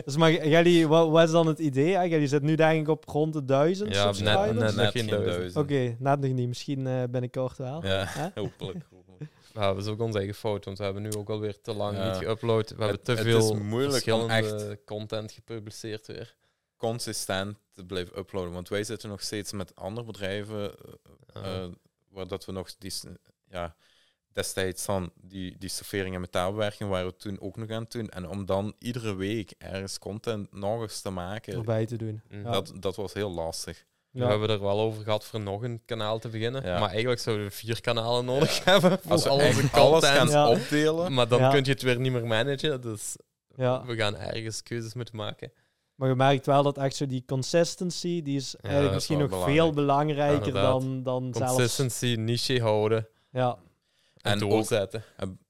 Dus maar jullie, wat, wat is dan het idee? hè? Jullie zitten nu denk ik op rond de duizend Ja, net- subscribers. net- Net geen geen duizend. duizend. Oké, net nog niet. Misschien eh, binnenkort wel. Ja, *laughs* hopelijk. Ja, dat is ook onze eigen fout, want we hebben nu ook alweer te lang Ja. niet geüpload. We hebben te het veel is moeilijk om verschillende content gepubliceerd weer. Consistent te blijven uploaden. Want wij zitten nog steeds met andere bedrijven Ja. eh, waar dat we nog die, s- ja, destijds dan die, die servering en metaalbewerking waren we toen ook nog aan het doen. En om dan iedere week ergens content nog eens te maken, Erbij te doen. Mm. Ja. dat, dat was heel lastig. We hebben er wel over gehad voor nog een kanaal te beginnen. Ja. Maar eigenlijk zouden we vier kanalen nodig hebben voor Als we al onze gaan content. Ja. opdelen, Maar dan Ja. kun je het weer niet meer managen. Dus Ja. we gaan ergens keuzes moeten maken. Maar je merkt wel dat echt zo die consistency, die is eigenlijk misschien nog belangrijk. veel belangrijker Inderdaad. dan, dan zelfs... Consistency, niche houden Ja, en, En ook- doorzetten.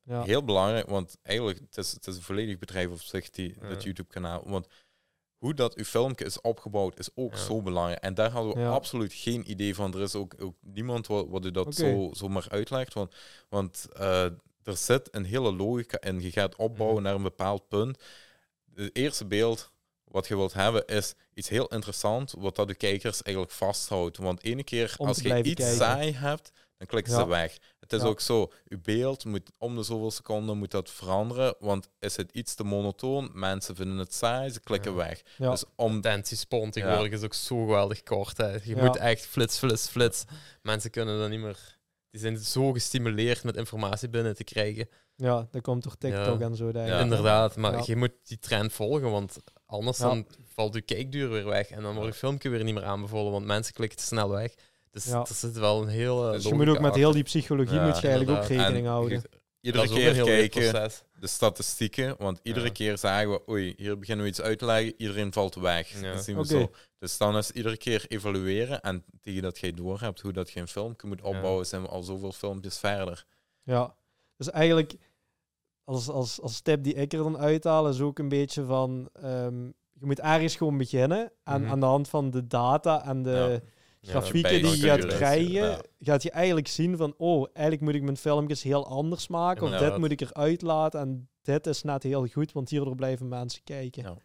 ja. Heel belangrijk, want eigenlijk het is het is een volledig bedrijf op zich, die, Ja. dat YouTube-kanaal. Want hoe dat uw filmpje is opgebouwd, is ook Ja. zo belangrijk. En daar hadden we Ja. absoluut geen idee van. Er is ook, ook niemand wat, wat u dat Oké. zo, zomaar uitlegt. Want, want eh, er zit een hele logica in. Je gaat opbouwen Mhm. naar een bepaald punt. Het eerste beeld wat je wilt hebben is iets heel interessants, wat dat de kijkers eigenlijk vasthoudt. Want ene keer als je iets kijken. saai hebt, dan klikken Ja. ze weg. Het is Ja. ook zo, uw beeld moet om de zoveel seconden moet dat veranderen, want is het iets te monotoon, mensen vinden het saai, ze klikken Ja. weg. Ja. Dus om Attentiespan tegenwoordig is ook zo geweldig kort. Hè. Je Ja. moet echt flits, flits, flits. Mensen kunnen dan niet meer... Die zijn zo gestimuleerd met informatie binnen te krijgen. ja, dat komt door TikTok Ja. en zo. denk ik. Ja. Inderdaad, maar Ja. je moet die trend volgen, want anders Ja. dan valt je kijkduur weer weg. En dan wordt je filmpje weer niet meer aanbevolen, want mensen klikken te snel weg. Dus Ja. er zit wel een hele Dus Dus je moet ook met heel die psychologie Ja, moet je eigenlijk ook rekening en houden. je- iedere dat keer heel kijken proces. de statistieken, want iedere Ja. keer zagen we, oei, hier beginnen we iets uit te leggen, iedereen valt weg. Ja. Dat zien we zo. Dus dan is iedere keer evalueren en tegen dat je door hebt hoe dat je een filmpje moet opbouwen, zijn we al zoveel filmpjes verder. Ja, dus eigenlijk als, als, als tip die ik er dan uithaal is ook een beetje van ehm, je moet ergens gewoon beginnen en Mhm. aan de hand van de data en de Ja. Grafieken die je gaat krijgen, gaat je eigenlijk zien van oh, eigenlijk moet ik mijn filmpjes heel anders maken of dit moet ik eruit laten en dit is net heel goed, want hierdoor blijven mensen kijken.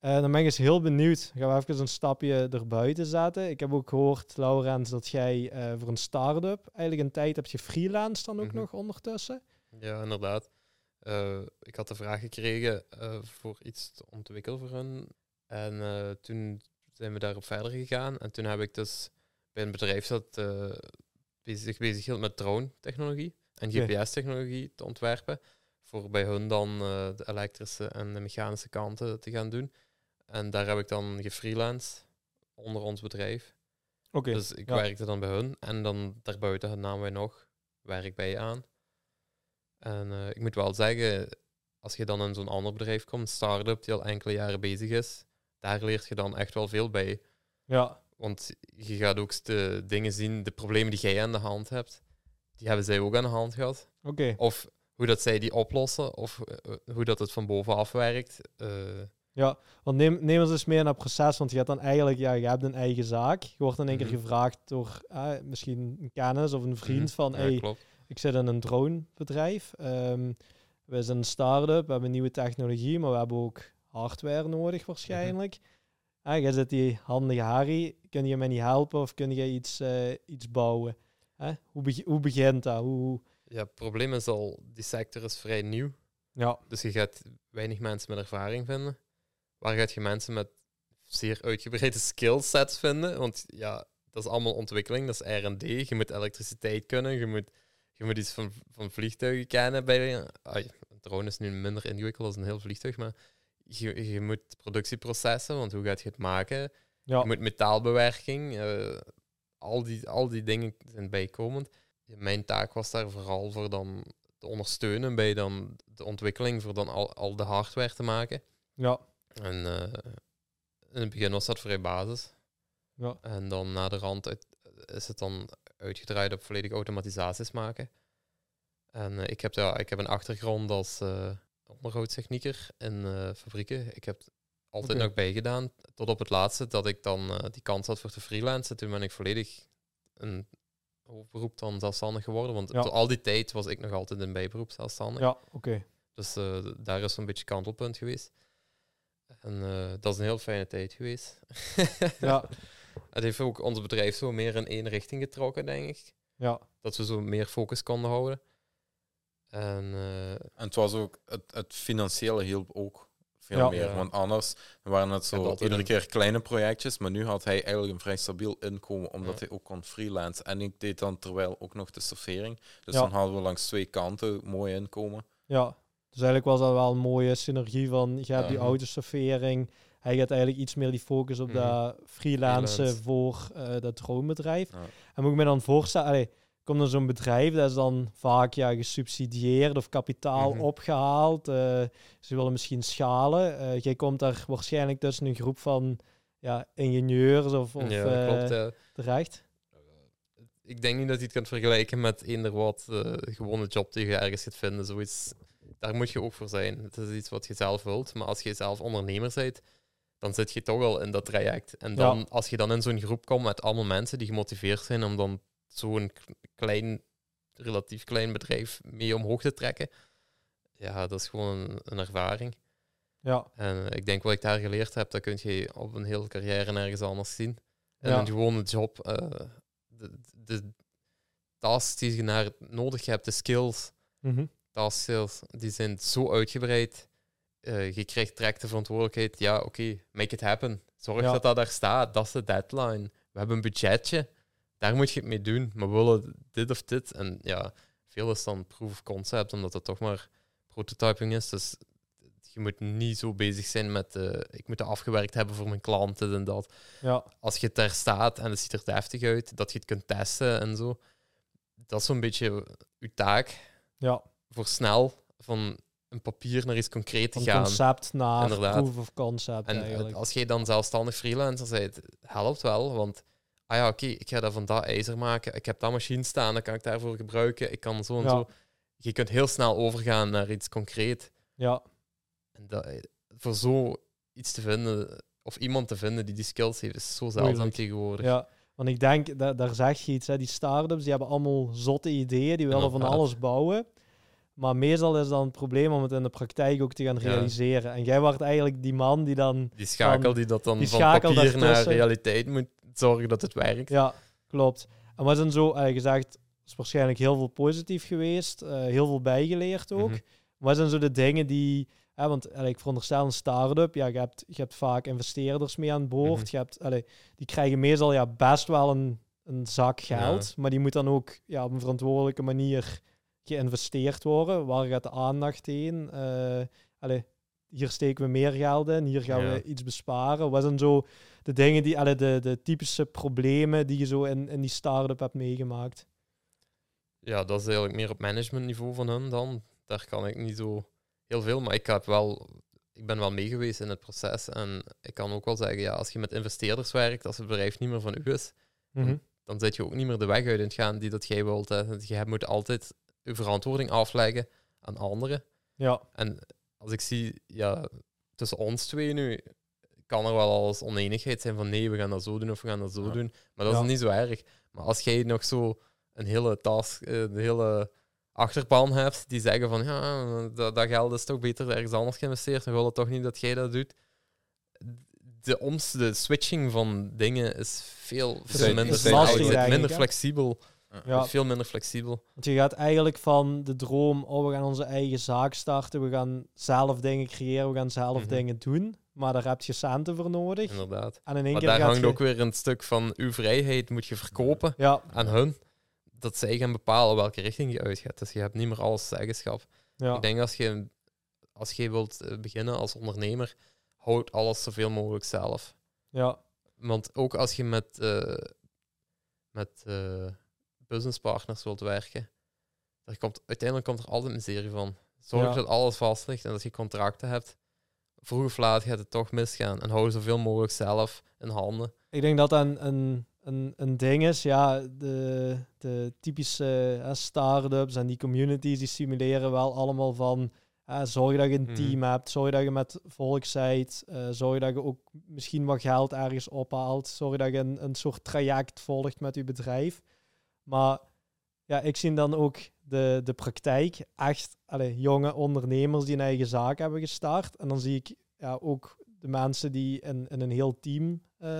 Eh, dan ben ik eens heel benieuwd. Gaan we even een stapje erbuiten zetten. Ik heb ook gehoord, Laurens, dat jij eh, voor een start-up eigenlijk een tijd hebt gefreelanced dan ook Mhm. nog ondertussen. Ja, inderdaad. Eh, ik had de vraag gekregen voor iets te ontwikkelen voor hun. En toen zijn we daarop verder gegaan. En toen heb ik dus bij een bedrijf dat eh, bezig, zich met drone-technologie en. GPS-technologie te ontwerpen. Voor bij hun dan eh, de elektrische en de mechanische kanten te gaan doen. En daar heb ik dan gefreelanced onder ons bedrijf. Oké. Dus ik ja. werkte dan bij hun en dan daarbuiten namen wij nog werk bij je aan. En eh, ik moet wel zeggen, als je dan in zo'n ander bedrijf komt, start-up die al enkele jaren bezig is, daar leert je dan echt wel veel bij. Ja, Want je gaat ook de dingen zien, de problemen die jij aan de hand hebt, die hebben zij ook aan de hand gehad. oké. Of hoe dat zij die oplossen, of eh, hoe dat het van bovenaf werkt. Eh, Ja, want neem, neem ons eens mee in dat proces, want je hebt dan eigenlijk, ja, je hebt een eigen zaak. Je wordt in één keer Mhm. gevraagd door eh, misschien een kennis of een vriend mhm. van, Ja, hey, klopt. ik zit in een dronebedrijf. Ehm we zijn een start-up, we hebben nieuwe technologie, maar we hebben ook hardware nodig waarschijnlijk. Ah, jij zit die handige Harry, kun je mij niet helpen of kun je iets, eh, iets bouwen? Hè? Hoe, hoe begint dat? Hoe, hoe- Ja, het probleem is al, die sector is vrij nieuw. ja, Dus je gaat weinig mensen met ervaring vinden. Waar gaat je mensen met zeer uitgebreide skillsets vinden? Want ja, dat is allemaal ontwikkeling, dat is R&D. Je moet elektriciteit kunnen, je moet, je moet iets van, van vliegtuigen kennen. Bij, ah, een drone is nu minder ingewikkeld als een heel vliegtuig, maar je, je moet productieprocessen, want hoe gaat je het maken? ja, Je moet metaalbewerking, eh, al, die, al die dingen zijn bijkomend. Mijn taak was daar vooral voor dan te ondersteunen bij dan de ontwikkeling voor dan al, al de hardware te maken. Ja, En eh, in het begin was dat vrij basis. ja, En dan na de rand uit, is het dan uitgedraaid op volledig automatisaties maken. En eh, ik, heb, ja, ik heb een achtergrond als onderhoudstechnieker in eh, fabrieken. Ik heb altijd nog bijgedaan, tot op het laatste dat ik dan eh, die kans had voor te freelancen. Toen ben ik volledig een hoofdberoep dan zelfstandig geworden. Want Ja. tot al die tijd was ik nog altijd een bijberoep zelfstandig. ja, oké. Dus eh, daar is zo'n beetje kantelpunt geweest. En dat is een heel fijne tijd geweest. *laughs* Ja, Het heeft ook ons bedrijf zo meer in één richting getrokken, denk ik. ja, Dat we zo meer focus konden houden. En eh, En het was ook, het, het financiële hielp ook veel Ja. meer. Ja. Want anders waren het zo iedere een- keer kleine projectjes. Maar nu had hij eigenlijk een vrij stabiel inkomen, omdat Ja. hij ook kon freelance. En ik deed dan terwijl ook nog de servering. Dus Ja. dan hadden we langs twee kanten mooi inkomen. ja. Dus eigenlijk was dat wel een mooie synergie van, je hebt die Ja. autostoffering, hij gaat eigenlijk iets meer die focus op Mhm. dat freelancen Freelance. voor eh, dat droombedrijf. Ja. En moet ik me dan voorstellen, allee, komt er zo'n bedrijf, dat is dan vaak ja, gesubsidieerd of kapitaal Mhm. opgehaald. eh, ze willen misschien schalen. Eh, jij komt daar waarschijnlijk tussen een groep van ja, ingenieurs of, of ja, eh, klopt. ja. terecht. Ik denk niet dat je het kunt vergelijken met eender wat eh, gewone job die je ergens gaat vinden. Zoiets, daar moet je ook voor zijn. Het is iets wat je zelf wilt. Maar als je zelf ondernemer bent, dan zit je toch al in dat traject. En dan, Ja. als je dan in zo'n groep komt met allemaal mensen die gemotiveerd zijn om dan zo'n klein, relatief klein bedrijf mee omhoog te trekken, ja, dat is gewoon een, een ervaring. Ja, En eh, ik denk wat ik daar geleerd heb, dat kun je op een hele carrière nergens anders zien. En Ja. een gewone job, eh, de, de tasks die je naar nodig hebt, de skills, skills, die zijn zo uitgebreid. Eh, je krijgt direct de verantwoordelijkheid, ja oké, make it happen. Zorg Ja. dat dat daar staat, dat is de deadline. We hebben een budgetje, daar moet je het mee doen. Maar we willen dit of dit. En ja, veel is dan proof of concept, omdat het toch maar prototyping is. Dus je moet niet zo bezig zijn met, eh, ik moet het afgewerkt hebben voor mijn klanten en dat. ja, Als je daar staat en het ziet er deftig uit, dat je het kunt testen en zo. Dat is zo'n beetje je taak ja. voor snel van een papier naar iets concreet te Van gaan. concept naar Inderdaad. proof of concept En eigenlijk. het- als je dan zelfstandig freelancer bent, helpt wel. Want, ah ja, oké, ik ga dat van dat ijzer maken. Ik heb dat machine staan, dan kan ik daarvoor gebruiken. Ik kan zo en Ja. zo. Je kunt heel snel overgaan naar iets concreet. Ja, En dat, voor zo iets te vinden, of iemand te vinden die die skills heeft, is zo zeldzaam tegenwoordig. ja. Want ik denk, da daar zeg je iets, hè, die start-ups, die hebben allemaal zotte ideeën, die willen van alles bouwen. Maar meestal is dan het probleem om het in de praktijk ook te gaan Ja. realiseren. En jij wordt eigenlijk die man die dan... Die schakel die dat dan die van papier naar realiteit moet zorgen dat het werkt. Ja, klopt. En wat zijn zo, eigenlijk gezegd, is waarschijnlijk heel veel positief geweest, eh, heel veel bijgeleerd ook. Mhm. Wat zijn zo de dingen die... Hè, want allee, ik veronderstel een start-up, ja, je, hebt, je hebt vaak investeerders mee aan boord. Mhm. je hebt, allee, die krijgen meestal ja, best wel een, een zak geld, maar die moet dan ook ja, op een verantwoordelijke manier geïnvesteerd worden. Waar gaat de aandacht heen? Allee, hier steken we meer geld in, hier gaan Ja. we iets besparen. Wat zijn zo de dingen die, allee, de, de typische problemen die je zo in, in die start-up hebt meegemaakt? Ja, dat is eigenlijk meer op managementniveau van hun dan. Daar kan ik niet zo heel veel, maar ik, heb wel, ik ben wel mee geweest in het proces. En ik kan ook wel zeggen, ja, als je met investeerders werkt, als het bedrijf niet meer van u is, Mhm. dan zet je ook niet meer de weg uit in het gaan die dat jij wilt. Hè. Je moet altijd je verantwoording afleggen aan anderen. Ja, En als ik zie, ja, tussen ons twee nu, kan er wel al eens oneenigheid zijn van nee, we gaan dat zo doen of we gaan dat zo Ja. doen. Maar dat Ja. is niet zo erg. Maar als jij nog zo een hele task, eh, een hele achterban hebt die zeggen van ja, dat, dat geld is toch beter ergens anders geïnvesteerd, dan wil het toch niet dat jij dat doet. De, oms, de switching van dingen is veel, is- veel is minder, minder flexibel. ja. Veel minder flexibel. Want je gaat eigenlijk van de droom, oh, we gaan onze eigen zaak starten, we gaan zelf dingen creëren, we gaan zelf Mhm. dingen doen. Maar daar heb je centen voor nodig. Inderdaad. En in één Maar keer daar hangt je... ook weer een stuk van uw vrijheid moet je verkopen. Ja, aan hun dat zij gaan bepalen welke richting je uitgaat. Dus je hebt niet meer alles zeggenschap. ja, Ik denk als je, als je wilt eh, beginnen als ondernemer, houd alles zoveel mogelijk zelf. ja, Want ook als je met, eh met eh, businesspartners wilt werken, er komt, uiteindelijk komt er altijd een serie van. Zorg Ja. dat alles vast ligt en dat je contracten hebt. Vroeg of laat gaat het toch misgaan. En hou zoveel mogelijk zelf in handen. Ik denk dat dat een, een, een, een ding is. Ja, de, de typische eh, start-ups en die communities die stimuleren wel allemaal van. eh, zorg dat je een Mhm. team hebt, zorg dat je met volk zijt, eh, zorg dat je ook misschien wat geld ergens ophaalt, zorg dat je een, een soort traject volgt met je bedrijf. Maar ja, ik zie dan ook de, de praktijk. Echt allee, jonge ondernemers die een eigen zaak hebben gestart. En dan zie ik ja, ook de mensen die in, in een heel team eh,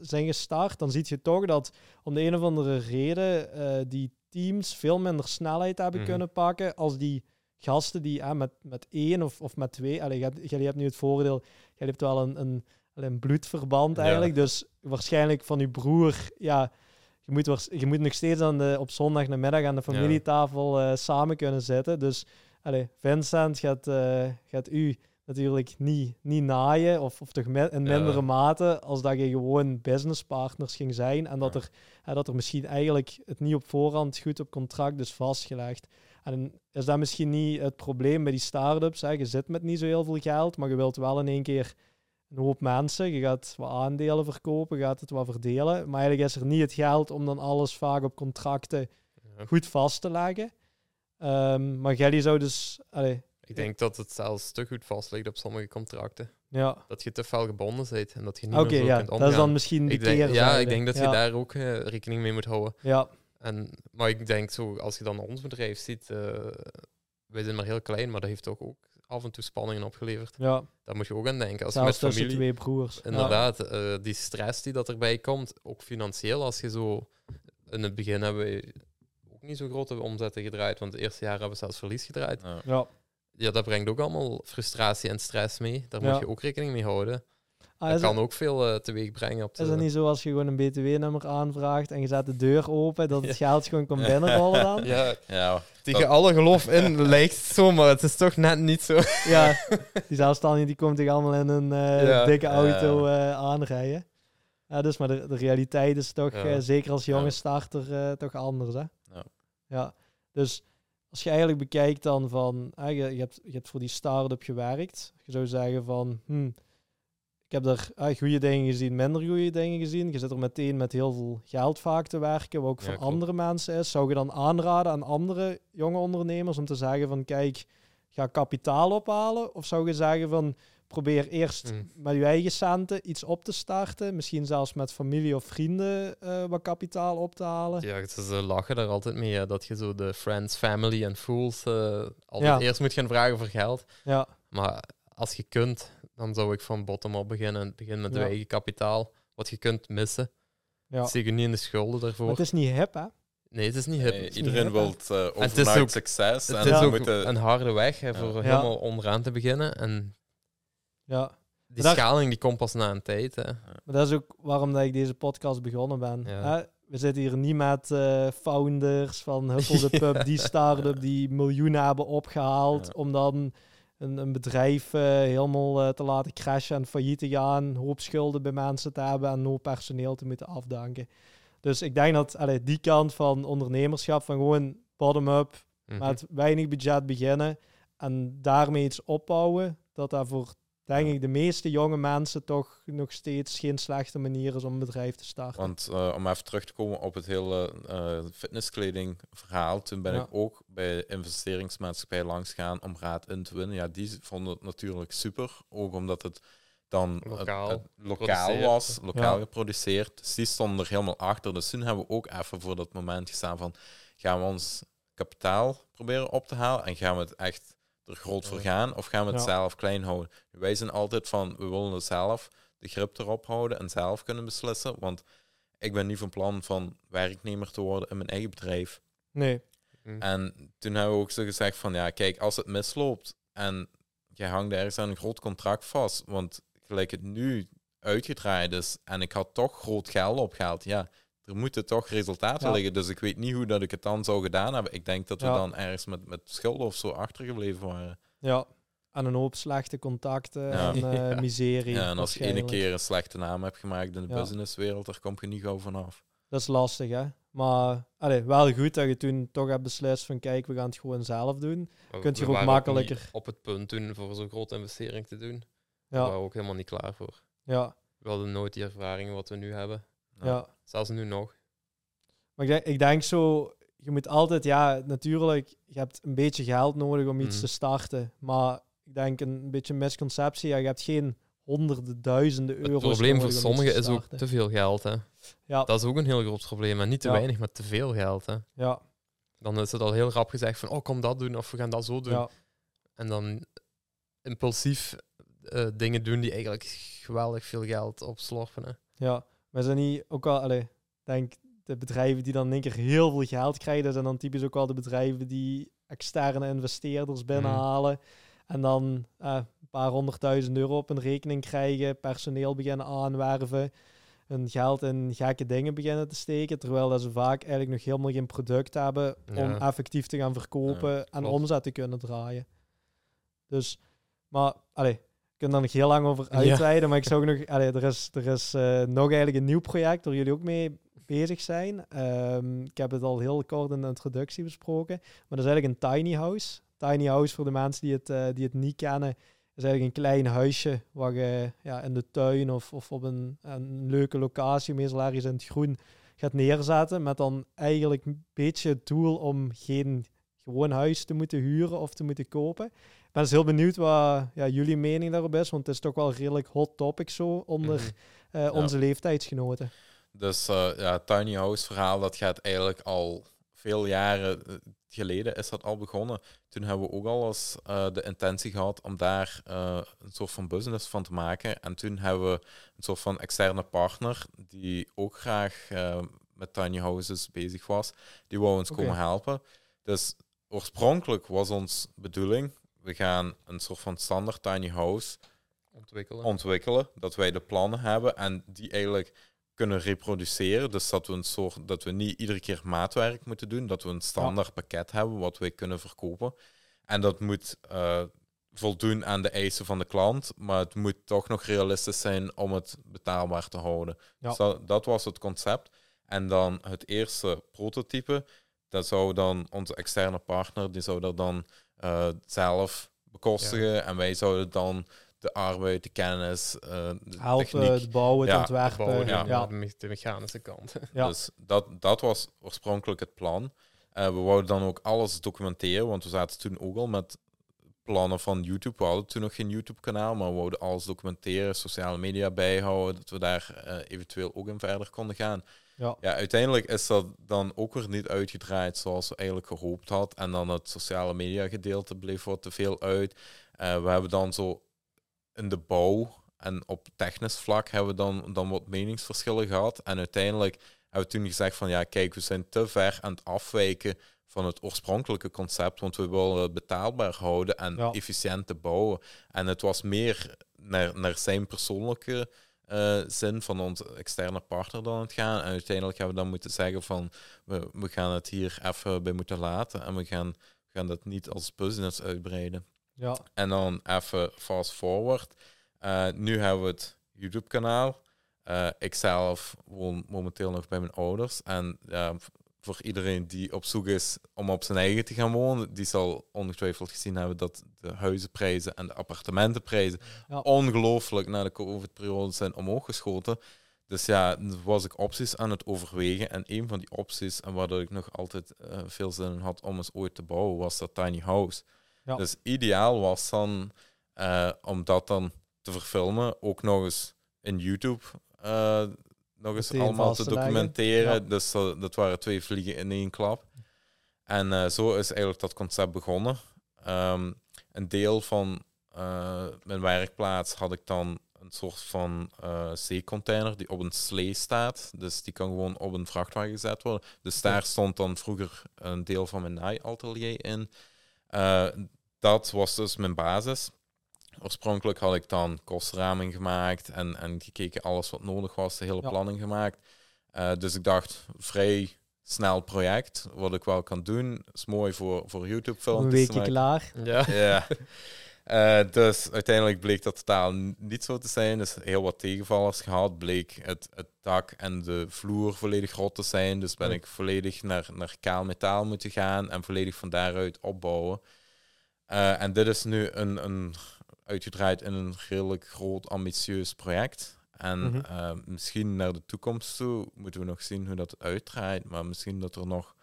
zijn gestart. Dan zie je toch dat om de een of andere reden eh, die teams veel minder snelheid hebben Mhm. kunnen pakken als die gasten die ah, met, met één of, of met twee. Allee, jullie hebt nu het voordeel, jij hebt wel een, een, een bloedverband Ja. eigenlijk. Dus waarschijnlijk van je broer, ja, je moet, je moet nog steeds aan de, op zondag namiddag aan de familietafel eh, samen kunnen zitten. Dus allee, Vincent gaat, eh, gaat u natuurlijk niet, niet naaien, of, of toch in Ja. mindere mate, als dat je gewoon businesspartners ging zijn. En dat, Ja. er, dat er misschien eigenlijk het niet op voorhand goed op contract is vastgelegd. En is dat misschien niet het probleem bij die start-ups? Hè? Je zit met niet zo heel veel geld, maar je wilt wel in één keer een hoop mensen. Je gaat wat aandelen verkopen, gaat het wat verdelen. Maar eigenlijk is er niet het geld om dan alles vaak op contracten Ja. goed vast te leggen. Ehm, maar Gelly zou dus... Allee, Ik denk dat het zelfs te goed vast ligt op sommige contracten. ja, Dat je te fel gebonden bent en dat je niet meer zo ja. kunt Dat omgaan. is dan misschien de ik denk, ja, ik denk dat je ja. daar ook eh, rekening mee moet houden. Ja, En, maar ik denk zo, als je dan ons bedrijf ziet, eh, wij zijn maar heel klein, maar dat heeft toch ook af en toe spanningen opgeleverd. ja. Daar moet je ook aan denken. Als je met tussen familie, twee broers. Ja. inderdaad, eh, die stress die dat erbij komt, ook financieel, als je zo, in het begin hebben we ook niet zo grote omzetten gedraaid, want het eerste jaar hebben we zelfs verlies gedraaid. Ja. Ja. Ja, dat brengt ook allemaal frustratie en stress mee. Daar Ja. moet je ook rekening mee houden. Ah, dat kan het, ook veel eh, teweeg brengen op de... is het niet zo als je gewoon een btw-nummer aanvraagt en je zet de deur open, dat *laughs* het geld gewoon komt binnenrollen dan? Ja, Ja, tegen alle geloof in *laughs* lijkt het zo, maar het is toch net niet zo. Ja, *laughs* die zelfstandigen die komt toch allemaal in een eh, Ja. dikke auto eh, aanrijden. Ja, dus maar de, de realiteit is toch, Ja. zeker als jonge Ja. starter, eh, toch anders. Hè? Ja. ja. Dus als je eigenlijk bekijkt dan van, je, je, hebt, je hebt voor die start-up gewerkt. Je zou zeggen van, hm, ik heb ah, goede dingen gezien, minder goede dingen gezien. Je zit er meteen met heel veel geld vaak te werken, wat ook Ja, voor klopt. andere mensen is. Zou je dan aanraden aan andere jonge ondernemers om te zeggen van, kijk, ga kapitaal ophalen? Of zou je zeggen van, probeer eerst Mm. met je eigen centen iets op te starten. Misschien zelfs met familie of vrienden eh, wat kapitaal op te halen. Ja, ze lachen daar altijd mee, hè, dat je zo de friends, family en fools eh, altijd Ja. eerst moet gaan vragen voor geld. Ja, Maar als je kunt, dan zou ik van bottom-up beginnen. Begin met Ja. je eigen kapitaal. Wat je kunt missen. ja. Steek je niet in de schulden daarvoor. Maar het is niet hip, hè? Nee, het is niet hip. Nee, iedereen hip, wil uh, overnight ook- succes. Het en is we ook moeten, een harde weg hè, voor Ja. helemaal onderaan te beginnen. En Ja. die daar- schaling die komt pas na een tijd. Hè. Maar dat is ook waarom dat ik deze podcast begonnen ben. Ja. Hè? We zitten hier niet met eh, founders van Huppel de *laughs* Pub, die start-up die miljoenen hebben opgehaald Ja. om dan een, een bedrijf eh, helemaal eh, te laten crashen en failliet te gaan, een hoop schulden bij mensen te hebben en no personeel te moeten afdanken. Dus ik denk dat allee, die kant van ondernemerschap, van gewoon bottom-up, Mhm. met weinig budget beginnen en daarmee iets opbouwen, dat dat voor, denk ik, de meeste jonge mensen toch nog steeds geen slechte manier is om een bedrijf te starten. Want eh, om even terug te komen op het hele eh fitnesskleding verhaal, toen ben Ja. ik ook bij investeringsmaatschappij langs gegaan om raad in te winnen. Ja, die vonden het natuurlijk super, ook omdat het dan Lokaal het lokaal geproduceerd. was, lokaal Ja. geproduceerd. Dus die stonden er helemaal achter. Dus toen hebben we ook even voor dat moment gestaan van, gaan we ons kapitaal proberen op te halen en gaan we het echt er groot voor gaan of gaan we het Ja. zelf klein houden? Wij zijn altijd van, we willen het zelf de grip erop houden en zelf kunnen beslissen, want ik ben niet van plan van werknemer te worden in mijn eigen bedrijf. Nee, Mhm. En toen hebben we ook zo gezegd van, ja, kijk, als het misloopt en je hangt ergens aan een groot contract vast, want gelijk het nu uitgedraaid is en ik had toch groot geld opgehaald, ja, er moeten toch resultaten Ja. liggen. Dus ik weet niet hoe dat ik het dan zou gedaan hebben. Ik denk dat we Ja. dan ergens met, met schulden of zo achtergebleven waren. ja. En een hoop slechte contacten Ja. en *laughs* eh, Ja. miserie. Ja, en als je ene keer een slechte naam hebt gemaakt in de Ja. businesswereld, daar kom je niet gauw vanaf. Dat is lastig, hè? Maar allee, wel goed dat je toen toch hebt beslist van kijk, we gaan het gewoon zelf doen. Maar Kunt je ook makkelijker- op het punt toen voor zo'n grote investering te doen. Daar waren Ja, we ook helemaal niet klaar voor. ja, We hadden nooit die ervaringen wat we nu hebben. Ja. Zelfs nu nog. Maar ik denk, ik denk zo, je moet altijd, ja, natuurlijk, je hebt een beetje geld nodig om iets Mhm. te starten. Maar ik denk een beetje een misconceptie, ja, je hebt geen honderden, duizenden Het euro's probleem voor sommigen is ook te veel geld. Hè. Ja, Dat is ook een heel groot probleem. En niet te Ja. weinig, maar te veel geld. Hè. ja, Dan is het al heel rap gezegd van, oh, kom dat doen of we gaan dat zo doen. ja, En dan impulsief eh, dingen doen die eigenlijk geweldig veel geld opslorpen. Hè. ja. Maar zijn niet ook al, allee, ik denk de bedrijven die dan in één keer heel veel geld krijgen, dat zijn dan typisch ook wel de bedrijven die externe investeerders binnenhalen. En dan eh, een paar honderdduizend euro op een rekening krijgen, personeel beginnen aanwerven, hun geld in gekke dingen beginnen te steken, terwijl dat ze vaak eigenlijk nog helemaal geen product hebben om effectief te gaan verkopen en omzet te kunnen draaien. Dus, maar, allee, kan daar nog heel lang over Ja. uitweiden, maar ik zou ook nog, allee, er is, er is eh, nog eigenlijk een nieuw project waar jullie ook mee bezig zijn. Ehm, ik heb het al heel kort in de introductie besproken, maar dat is eigenlijk een tiny house. Tiny house, voor de mensen die het, eh, die het niet kennen, is eigenlijk een klein huisje waar je ja, in de tuin of, of op een, een leuke locatie, meestal ergens in het groen, gaat neerzetten. Met dan eigenlijk een beetje het doel om geen gewoon huis te moeten huren of te moeten kopen. Ik ben dus heel benieuwd wat ja, jullie mening daarop is, want het is toch wel redelijk hot topic zo onder Mhm. eh, onze leeftijdsgenoten. Dus eh, ja, het tiny house verhaal, dat gaat eigenlijk al veel jaren eh, geleden is dat al begonnen. Toen hebben we ook al eens de intentie gehad om daar een soort van business van te maken. En toen hebben we een soort van externe partner die ook graag met tiny houses bezig was. Die wou ons komen helpen. Dus oorspronkelijk was ons bedoeling, we gaan een soort van standaard tiny house Ontwikkelen. ontwikkelen, dat wij de plannen hebben en die eigenlijk kunnen reproduceren. Dus dat we een soort dat we niet iedere keer maatwerk moeten doen, dat we een standaard pakket hebben wat wij kunnen verkopen. En dat moet eh, voldoen aan de eisen van de klant, maar het moet toch nog realistisch zijn om het betaalbaar te houden. Ja. Dus dat, dat was het concept. En dan het eerste prototype, dat zou dan onze externe partner, die zou dat dan eh, zelf bekostigen. En wij zouden dan de arbeid, de kennis, eh, de Helpen, techniek. het bouwen, het Ja, ontwerpen. Bouwen ja. ja. de me- de mechanische kant. *laughs* Ja. Dus dat, dat was oorspronkelijk het plan. Eh, we wouden dan ook alles documenteren, want we zaten toen ook al met plannen van YouTube. We hadden toen nog geen YouTube-kanaal, maar we wouden alles documenteren, sociale media bijhouden, dat we daar eventueel ook in verder konden gaan. Ja. ja, uiteindelijk is dat dan ook weer niet uitgedraaid zoals we eigenlijk gehoopt had. En dan het sociale media gedeelte bleef wat te veel uit. Eh, we hebben dan zo in de bouw en op technisch vlak hebben we dan, dan wat meningsverschillen gehad. En uiteindelijk hebben we toen gezegd van ja, kijk, we zijn te ver aan het afwijken van het oorspronkelijke concept, want we willen het betaalbaar houden en Ja. efficiënt te bouwen. En het was meer naar, naar zijn persoonlijke eh, zin van onze externe partner dan het gaan. En uiteindelijk hebben we dan moeten zeggen van we, we gaan het hier even bij moeten laten en we gaan, we gaan dat niet als business uitbreiden. Ja. En dan even fast forward. Eh, nu hebben we het YouTube-kanaal. Eh ik zelf woon momenteel nog bij mijn ouders. En voor iedereen die op zoek is om op zijn eigen te gaan wonen, die zal ongetwijfeld gezien hebben dat de huizenprijzen en de appartementenprijzen Ja. ongelooflijk na de COVID-periode zijn omhoog geschoten. Dus ja, was ik opties aan het overwegen. En een van die opties, en waar dat ik nog altijd eh, veel zin in had om eens ooit te bouwen, was dat tiny house. Ja. Dus ideaal was dan eh, om dat dan te verfilmen, ook nog eens in YouTube eh, nog eens allemaal te documenteren. Ja. Dus dat, dat waren twee vliegen in één klap. En eh, zo is eigenlijk dat concept begonnen. Ehm, een deel van eh, mijn werkplaats had ik dan een soort van eh zeecontainer die op een slee staat. Dus die kan gewoon op een vrachtwagen gezet worden. Dus daar stond dan vroeger een deel van mijn naaiatelier in. Eh, dat was dus mijn basis. Oorspronkelijk had ik dan kostraming gemaakt en, en gekeken alles wat nodig was, de hele Ja. planning gemaakt. Eh, dus ik dacht, vrij snel project, wat ik wel kan doen. is mooi voor, voor Een YouTube-filmpjes te weekje klaar. Ja. *laughs* Ja. Eh, dus uiteindelijk bleek dat totaal niet zo te zijn. Dus heel wat tegenvallers gehad. Bleek het, het dak en de vloer volledig rot te zijn. Dus ben Ja. ik volledig naar, naar kaal metaal moeten gaan en volledig van daaruit opbouwen. Eh, en dit is nu een, een uitgedraaid in een redelijk groot, ambitieus project. En Mhm. eh, misschien naar de toekomst toe moeten we nog zien hoe dat uitdraait. Maar misschien dat er nog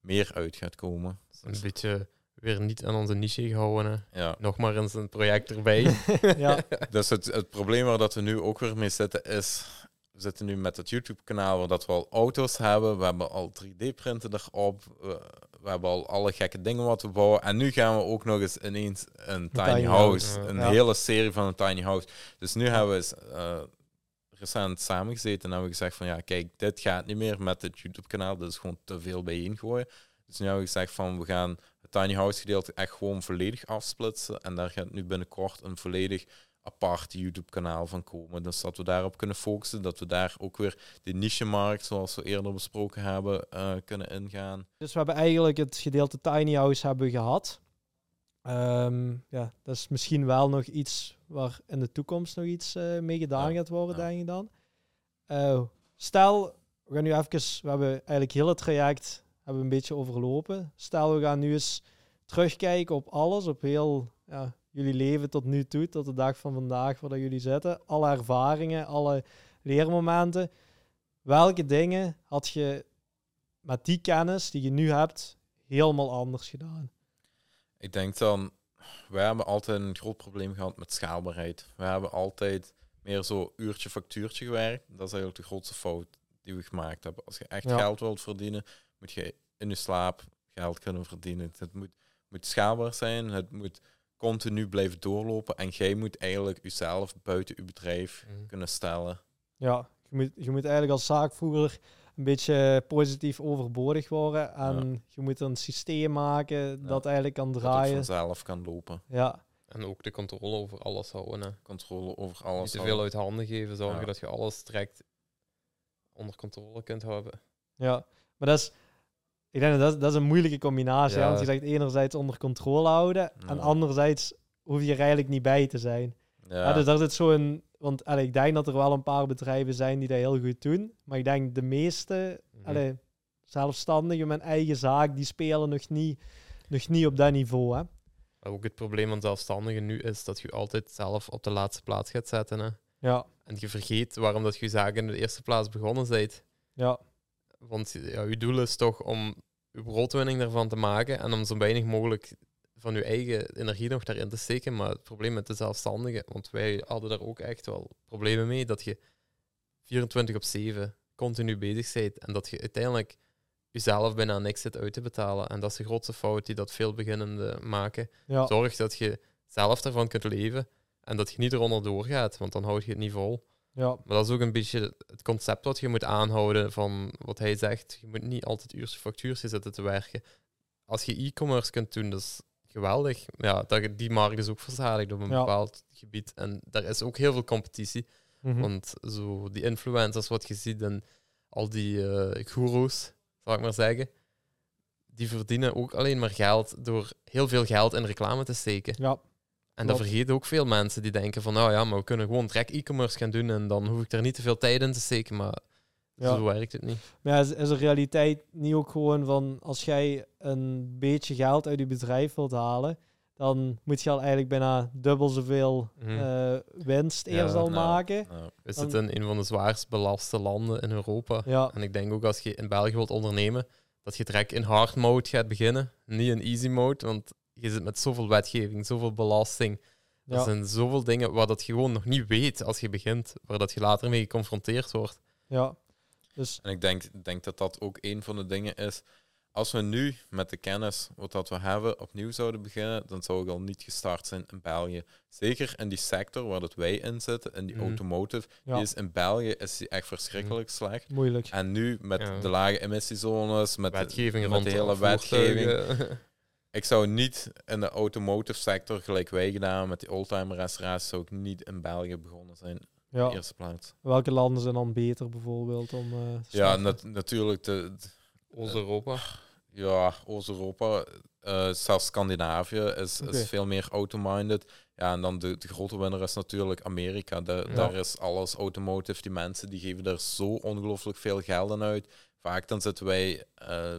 meer uit gaat komen. Een beetje weer niet aan onze niche gehouden. Ja. Nog maar eens een project erbij. *laughs* ja, *laughs* Dus het, het probleem waar dat we nu ook weer mee zitten is... We zitten nu met het YouTube-kanaal waar dat we al auto's hebben. We hebben al 3D-printen erop. We, we hebben al alle gekke dingen wat we bouwen. En nu gaan we ook nog eens ineens een tiny, tiny house. Een Ja. hele serie van een tiny house. Dus nu hebben we eens, eh, recent samengezeten en hebben we gezegd van... Ja, kijk, dit gaat niet meer met het YouTube-kanaal. Dat is gewoon te veel bijeengooien. Dus nu hebben we gezegd van... We gaan het tiny house gedeelte echt gewoon volledig afsplitsen. En daar gaat nu binnenkort een volledig apart YouTube-kanaal van komen. Dus dat we daarop kunnen focussen, dat we daar ook weer de niche-markt, zoals we eerder besproken hebben, eh, kunnen ingaan. dus we hebben eigenlijk het gedeelte tiny house hebben gehad. Ehm, ja, dat is misschien wel nog iets waar in de toekomst nog iets eh, mee gedaan Ja, gaat worden, ja. denk ik dan. Eh, stel, we gaan nu even, we hebben eigenlijk heel het traject hebben we een beetje overlopen. Stel, we gaan nu eens terugkijken op alles, op heel ja, jullie leven tot nu toe, tot de dag van vandaag waar jullie zitten. Alle ervaringen, alle leermomenten. Welke dingen had je met die kennis die je nu hebt helemaal anders gedaan? Ik denk dan, we hebben altijd een groot probleem gehad met schaalbaarheid. We hebben altijd meer zo uurtje factuurtje gewerkt. Dat is eigenlijk de grootste fout die we gemaakt hebben. Als je echt Ja. geld wilt verdienen, moet je in je slaap geld kunnen verdienen. Het moet, moet schaalbaar zijn, het moet continu blijven doorlopen en jij moet eigenlijk jezelf buiten je bedrijf Mhm. kunnen stellen. Ja, je moet, je moet eigenlijk als zaakvoerder een beetje positief overbodig worden. En je moet een systeem maken dat eigenlijk kan Dat het draaien. vanzelf kan lopen. Ja, En ook de controle over alles houden. Hè. Controle over Niet alles. te houden. veel uit handen geven, zorgen Ja. dat je alles direct onder controle kunt houden. ja. Maar dat is, ik denk dat dat, dat is een moeilijke combinatie. Ja. Want je zegt enerzijds onder controle houden en Ja. anderzijds hoef je er eigenlijk niet bij te zijn. Ja, Ja. dus daar zit zo'n... Want allee, ik denk dat er wel een paar bedrijven zijn die dat heel goed doen. Maar ik denk de meeste Mhm. allee, zelfstandigen met eigen zaak, die spelen nog niet, nog niet op dat niveau. Hè? Ook het probleem van zelfstandigen nu is dat je altijd zelf op de laatste plaats gaat zetten. Hè. Ja, En je vergeet waarom dat je zaken in de eerste plaats begonnen bent. ja, Want ja, je doel is toch om je broodwinning ervan te maken en om zo weinig mogelijk van je eigen energie nog daarin te steken. Maar het probleem met de zelfstandigen, want wij hadden daar ook echt wel problemen mee, dat je 24 op 7 continu bezig bent en dat je uiteindelijk jezelf bijna niks zit uit te betalen. En dat is de grootste fout die dat veel beginnenden maken. ja, Zorg dat je zelf daarvan kunt leven en dat je niet eronder doorgaat, want dan houd je het niet vol. ja, Maar dat is ook een beetje het concept wat je moet aanhouden van wat hij zegt. Je moet niet altijd uurtje factuurtje zitten te werken. Als je e-commerce kunt doen, dat is geweldig. Ja, dat, die markt is ook verzadigd op een Ja. bepaald gebied. En daar is ook heel veel competitie. mhm, Want zo die influencers wat je ziet en al die eh goeroes, zal ik maar zeggen, die verdienen ook alleen maar geld door heel veel geld in reclame te steken. ja, En dat vergeten ook veel mensen die denken van, nou ja, maar we kunnen gewoon direct e-commerce gaan doen en dan hoef ik er niet te veel tijd in te steken, maar ja. zo werkt het niet. Maar ja, is, is de realiteit niet ook gewoon van als jij een beetje geld uit je bedrijf wilt halen, dan moet je al eigenlijk bijna dubbel zoveel eh, winst Ja, eerst al nou, maken. Ja. We Dan- zitten in een van de zwaarst belaste landen in Europa. Ja, En ik denk ook als je in België wilt ondernemen, dat je direct in hard mode gaat beginnen, niet in easy mode, want je zit met zoveel wetgeving, zoveel belasting. Er ja, zijn zoveel dingen waar dat je gewoon nog niet weet als je begint, waar dat je later mee geconfronteerd wordt. ja. Dus En ik denk, denk dat dat ook een van de dingen is. Als we nu met de kennis wat dat we hebben opnieuw zouden beginnen, dan zou ik al niet gestart zijn in België. Zeker in die sector waar dat wij in zitten, in die Mhm. automotive. ja, Die is in België is die echt verschrikkelijk slecht. moeilijk. En nu met Ja. de lage emissiezones, met, de- wetgeving met rond de hele wetgeving. *laughs* Ik zou niet in de automotive sector, gelijk wij gedaan met die oldtimer restauraties, zou ik niet in België begonnen zijn in Ja. de eerste plaats. Welke landen zijn dan beter bijvoorbeeld om eh, Ja, nat- natuurlijk de, Oost-Europa. Ja, Oost-Europa, eh, zelfs Scandinavië is, is veel meer auto-minded. Ja, en dan de, de grote winnaar is natuurlijk Amerika. De, Ja. Daar is alles automotive. Die mensen die geven er zo ongelooflijk veel geld aan uit. Vaak dan zitten wij eh,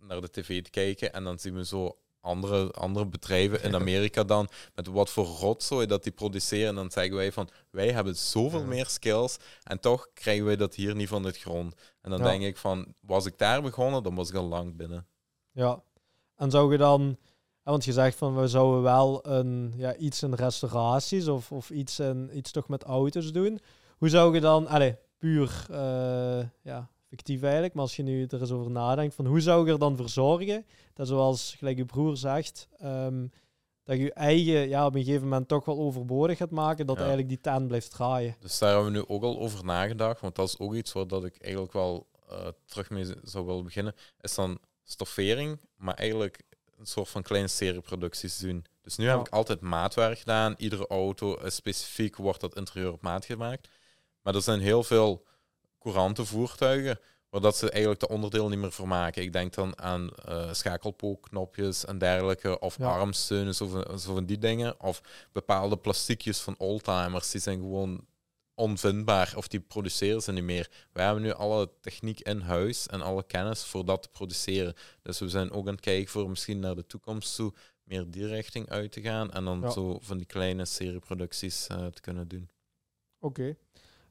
naar de tv te kijken en dan zien we zo andere, andere bedrijven in Amerika dan met wat voor rotzooi dat die produceren. En dan zeggen wij van, wij hebben zoveel Ja. meer skills en toch krijgen wij dat hier niet van het grond. En dan Ja. denk ik van, was ik daar begonnen, dan was ik al lang binnen. Ja. En zou je dan, want je zegt van we zouden wel een, ja, iets in restauraties of, of iets, in, iets toch met auto's doen. Hoe zou je dan, allez, puur eh, ja, fictief eigenlijk, maar als je nu er eens over nadenkt, van hoe zou je er dan voor zorgen dat zoals gelijk je broer zegt, ehm, dat je je eigen ja, op een gegeven moment toch wel overbodig gaat maken, dat Ja. eigenlijk die tent blijft draaien. Dus daar hebben we nu ook al over nagedacht, want dat is ook iets waar dat ik eigenlijk wel eh, terug mee zou willen beginnen, is dan stoffering, maar eigenlijk een soort van kleine serieproducties doen. Dus nu Ja. heb ik altijd maatwerk gedaan. Iedere auto is specifiek wordt dat interieur op maat gemaakt. Maar er zijn heel veel courante voertuigen waar dat ze eigenlijk de onderdeel niet meer vermaken. Ik denk dan aan eh schakelpookknopjes en dergelijke, of Ja. armsteunen, zo van, zo van die dingen. Of bepaalde plastiekjes van oldtimers, die zijn gewoon onvindbaar of die produceren ze niet meer. Wij hebben nu alle techniek in huis en alle kennis voor dat te produceren. Dus we zijn ook aan het kijken voor misschien naar de toekomst toe meer die richting uit te gaan en dan Ja. zo van die kleine serieproducties eh, te kunnen doen. Oké.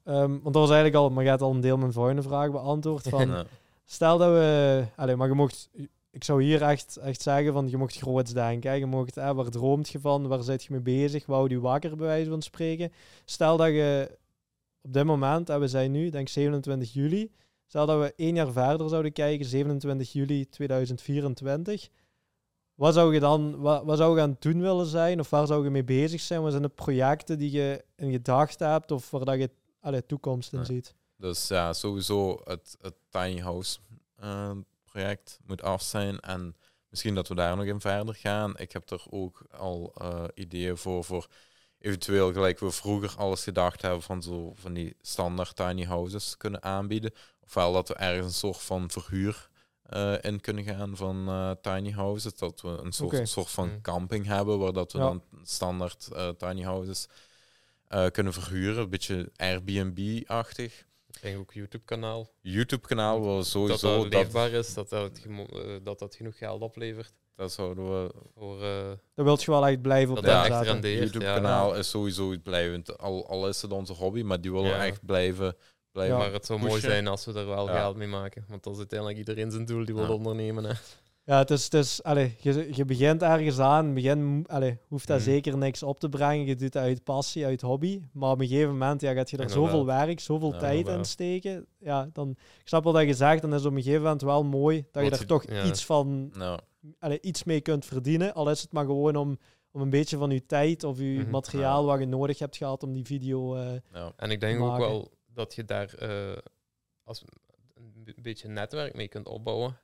Ehm, want dat was eigenlijk al, maar je hebt al een deel mijn volgende vraag beantwoord. Van, *laughs* Ja. Stel dat we... Allee, maar je mocht... Ik zou hier echt, echt zeggen van, je mocht groots denken. hè. Je mocht, hè, waar droomt je van? Waar zit je mee bezig? Wou je wakker, bij wijze van spreken? Stel dat je op dit moment, hè, we zijn nu, denk 27 juli. Stel dat we één jaar verder zouden kijken, 27 juli 2024. Wat zou je dan wat, wat zou je aan het doen willen zijn? Of waar zou je mee bezig zijn? Wat zijn de projecten die je in gedachten hebt? Of waar dat je allee, toekomst in Ja. ziet? Dus ja, sowieso het, het tiny house eh, project moet af zijn. En misschien dat we daar nog in verder gaan. Ik heb er ook al eh, ideeën voor, voor eventueel gelijk we vroeger alles gedacht hebben van zo van die standaard tiny houses kunnen aanbieden. Ofwel dat we ergens een soort van verhuur eh, in kunnen gaan van eh, tiny houses. Dat we een soort, soort van Hmm. camping hebben waar dat we Ja. dan standaard eh, tiny houses eh, kunnen verhuren. Een beetje Airbnb-achtig. Ik denk ook YouTube-kanaal. YouTube-kanaal wel Dat sowieso. dat Dat, leefbaar is, dat dat, gemo- eh, dat dat genoeg geld oplevert. dat zouden we. Voor, eh, Daar wilt je wel echt blijven op Dat dat echt inzetten. rendeert. YouTube-kanaal is sowieso blijvend. Al, al is het onze hobby, maar die willen we Ja. echt blijven. blijven. Ja. Maar het zou mooi zijn als we er wel Ja. geld mee maken. Want dat is uiteindelijk iedereen zijn doel die wil Ja. ondernemen. Hè. Ja, het is, het is allee, je, je begint ergens aan. Begin allee, hoeft dat Mhm. zeker niks op te brengen. Je doet dat uit passie, uit hobby. Maar op een gegeven moment ja, gaat je er zoveel werk, zoveel Ja, tijd in steken. Ja, dan, ik snap wel dat je zegt, dan is op een gegeven moment wel mooi dat je er je- toch ja. iets van, allee, iets mee kunt verdienen. Al is het maar gewoon om, om een beetje van je tijd of je Mhm. materiaal wat je nodig hebt gehad om die video... nou, En ik denk ook wel dat je daar eh, als een beetje netwerk mee kunt opbouwen.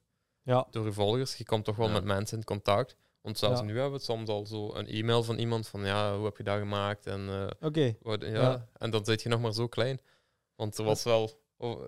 Ja, Door je volgers. Je komt toch wel Ja. met mensen in contact. Want zelfs Ja. nu hebben we het soms al zo een e-mail van iemand van ja, hoe heb je dat gemaakt? En, eh, wat, ja. Ja. en dan zit je nog maar zo klein. Want er was wel,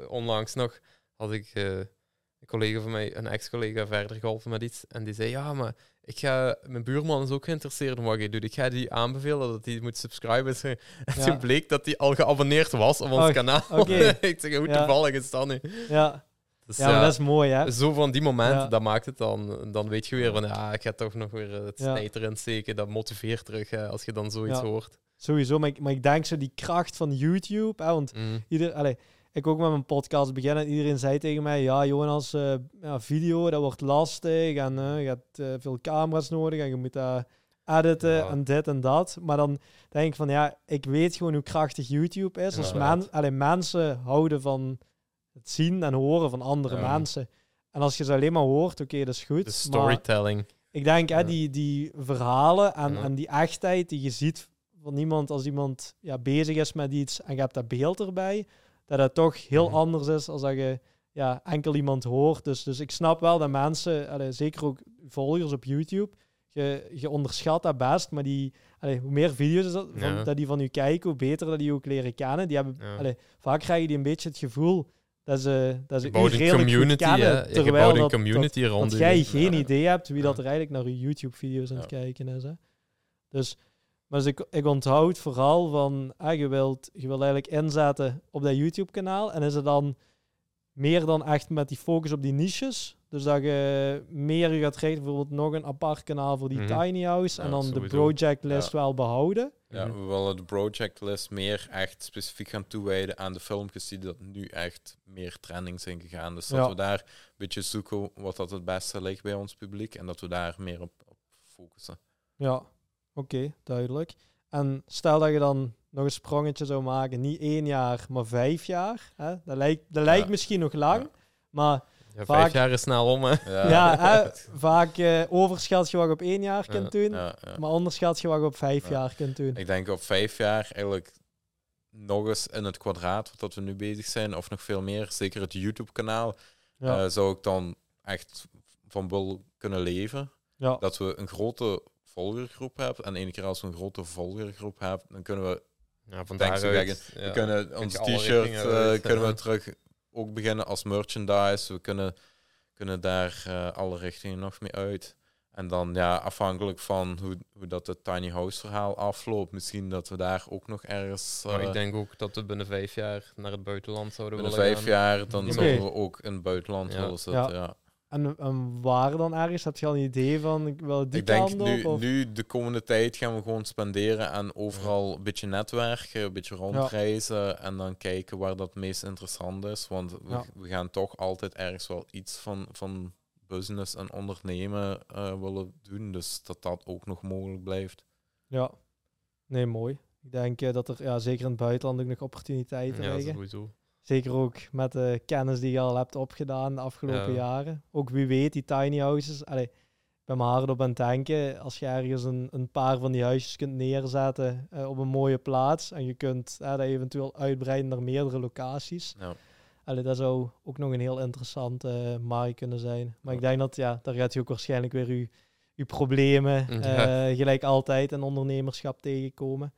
onlangs nog, had ik eh, een collega van mij, een ex-collega, verder geholpen met iets. En die zei, ja, maar ik ga, mijn buurman is ook geïnteresseerd in wat je doet. Ik ga die aanbevelen dat hij moet subscriben. *laughs* En Ja. toen bleek dat hij al geabonneerd was op ons Oh, kanaal. oké. *laughs* ik zeg, hoe Ja. toevallig is dat nu? Ja, Dus, ja, dat is mooi, hè? zo van die momenten, dat maakt het dan. Dan weet je weer van, ja, ik ga toch nog weer het Ja. snijter in steken. Dat motiveert terug, hè, als je dan zoiets hoort. Sowieso, maar ik, maar ik denk zo die kracht van YouTube, hè, want Mm. ieder, ik ook met mijn podcast beginnen en iedereen zei tegen mij, ja Jonas, eh, ja, video, dat wordt lastig en eh, je hebt eh, veel camera's nodig en je moet dat editen Ja. en dit en dat. Maar dan denk ik van, ja, ik weet gewoon hoe krachtig YouTube is. Als men, allee, mensen houden van het zien en horen van andere Ja. mensen. En als je ze alleen maar hoort, oké, dat is goed. De maar storytelling. ik denk, hè, die, die verhalen en, en die echtheid die je ziet van iemand als iemand ja, bezig is met iets en je hebt dat beeld erbij, dat dat toch heel Mhm. anders is als dat je ja, enkel iemand hoort. Dus, dus ik snap wel dat mensen, allee, zeker ook volgers op YouTube, je, je onderschat dat best, maar die, allee, hoe meer video's dat, van, Ja. dat die van u kijken, hoe beter dat die ook leren kennen. Die hebben, Ja. allee, vaak krijgen die een beetje het gevoel dat ze, dat ze Je u bouwt een redelijk goed community, kennen, terwijl bouwt een dat- dat- community rond dat jij geen Ja. idee hebt wie dat er eigenlijk naar je YouTube-video's aan het kijken is. Hè? Dus Maar dus ik, ik onthoud vooral van, ah, je, wilt, je wilt eigenlijk inzetten op dat YouTube-kanaal. En is het dan meer dan echt met die focus op die niches? Dus dat je meer gaat richten, bijvoorbeeld nog een apart kanaal voor die Mhm. tiny house. en Ja, dan de project list wel behouden. Ja, Mhm. we willen de projectlist meer echt specifiek gaan toewijden aan de filmpjes die dat nu echt meer trending zijn gegaan. Dus dat Ja. we daar een beetje zoeken wat dat het beste ligt bij ons publiek en dat we daar meer op, op focussen. Ja, oké, duidelijk. En stel dat je dan nog een sprongetje zou maken, niet één jaar, maar vijf jaar. Hè? Dat lijkt, dat lijkt Ja. misschien nog lang, Ja. maar Ja, Vaak- vijf jaar is snel om, hè. ja, *laughs* hè, vaak eh, overschat je wat je op één jaar kunt doen, Ja, ja. maar onderschat je wat je op vijf Ja. jaar kunt doen. Ik denk op vijf jaar eigenlijk nog eens in het kwadraat wat dat we nu bezig zijn, of nog veel meer. Zeker het YouTube-kanaal Ja, eh, zou ik dan echt van wil kunnen leven. ja, Dat we een grote volgergroep hebben. En één keer als we een grote volgergroep hebben, dan kunnen we Ja, van daaruit. We ja. kunnen ons t-shirt eh, uit, kunnen we terug ook beginnen als merchandise. We kunnen, kunnen daar eh, alle richtingen nog mee uit. En dan ja, afhankelijk van hoe, hoe dat het tiny house verhaal afloopt, misschien dat we daar ook nog ergens Maar eh, ik denk ook dat we binnen vijf jaar naar het buitenland zouden binnen willen vijf gaan. jaar, dan zouden we ook in het buitenland Ja. willen zitten. Ja. Ja. En, en waar dan ergens? Heb je al een idee van, ik wil die Ik denk kant nu? Of? nu de komende tijd gaan we gewoon spenderen en overal een beetje netwerken, een beetje rondreizen en dan kijken waar dat het meest interessant is. Want we, Ja. we gaan toch altijd ergens wel iets van, van business en ondernemen eh, willen doen. Dus dat dat ook nog mogelijk blijft. Ja, nee, mooi. Ik denk eh, dat er ja, zeker in het buitenland ook nog opportuniteiten Ja, liggen. sowieso. Zeker ook met de kennis die je al hebt opgedaan de afgelopen Ja. jaren. Ook wie weet, die tiny houses. Allee, ik ben maar hard op aan het denken. Als je ergens een, een paar van die huisjes kunt neerzetten eh, op een mooie plaats. En je kunt eh, dat eventueel uitbreiden naar meerdere locaties. Ja. Allee, dat zou ook nog een heel interessante eh, markt kunnen zijn. Maar Ja. ik denk dat ja, daar gaat je ook waarschijnlijk weer je, je problemen, *laughs* gelijk altijd in ondernemerschap tegenkomen.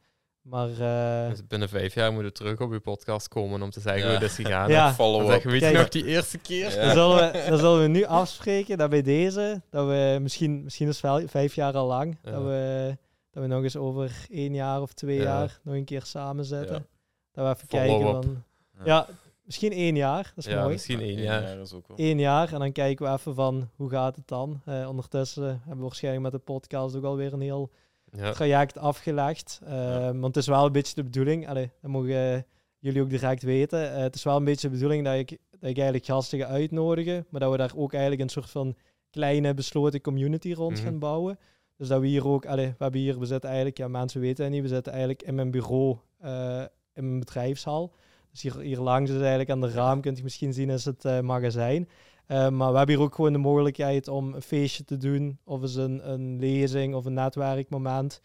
Maar eh, Dus binnen vijf jaar moeten we terug op uw podcast komen om te zeggen Ja. hoe het is gegaan. Ja. Dan Follow-up. zeggen we, weet je nog die eerste keer? Ja. Dan, zullen we, dan zullen we nu afspreken dat bij deze, dat we misschien, misschien is vijf jaar al lang, Ja. dat, we, dat we nog eens over één jaar of twee Ja. jaar nog een keer samen zitten. Ja. Dat we even Follow kijken up. van... Ja. Ja, misschien één jaar, dat is Ja, mooi. misschien één één jaar. is ook wel. Eén jaar en dan kijken we even van hoe gaat het dan. Eh, ondertussen hebben we waarschijnlijk met de podcast ook alweer een heel Ja. traject afgelegd. Eh, Ja. Want het is wel een beetje de bedoeling, allee, dat mogen jullie ook direct weten. Eh, het is wel een beetje de bedoeling dat ik, dat ik eigenlijk gasten ga uitnodigen, maar dat we daar ook eigenlijk een soort van kleine besloten community rond Mhm. gaan bouwen. Dus dat we hier ook, allee, we hebben hier, we zitten eigenlijk, ja mensen weten het niet, we zitten eigenlijk in mijn bureau, eh, in mijn bedrijfshal. Dus hier, hier langs is eigenlijk aan de raam, kunt je misschien zien, is het eh, magazijn. Eh, maar we hebben hier ook gewoon de mogelijkheid om een feestje te doen, of eens een, een lezing of een netwerkmoment.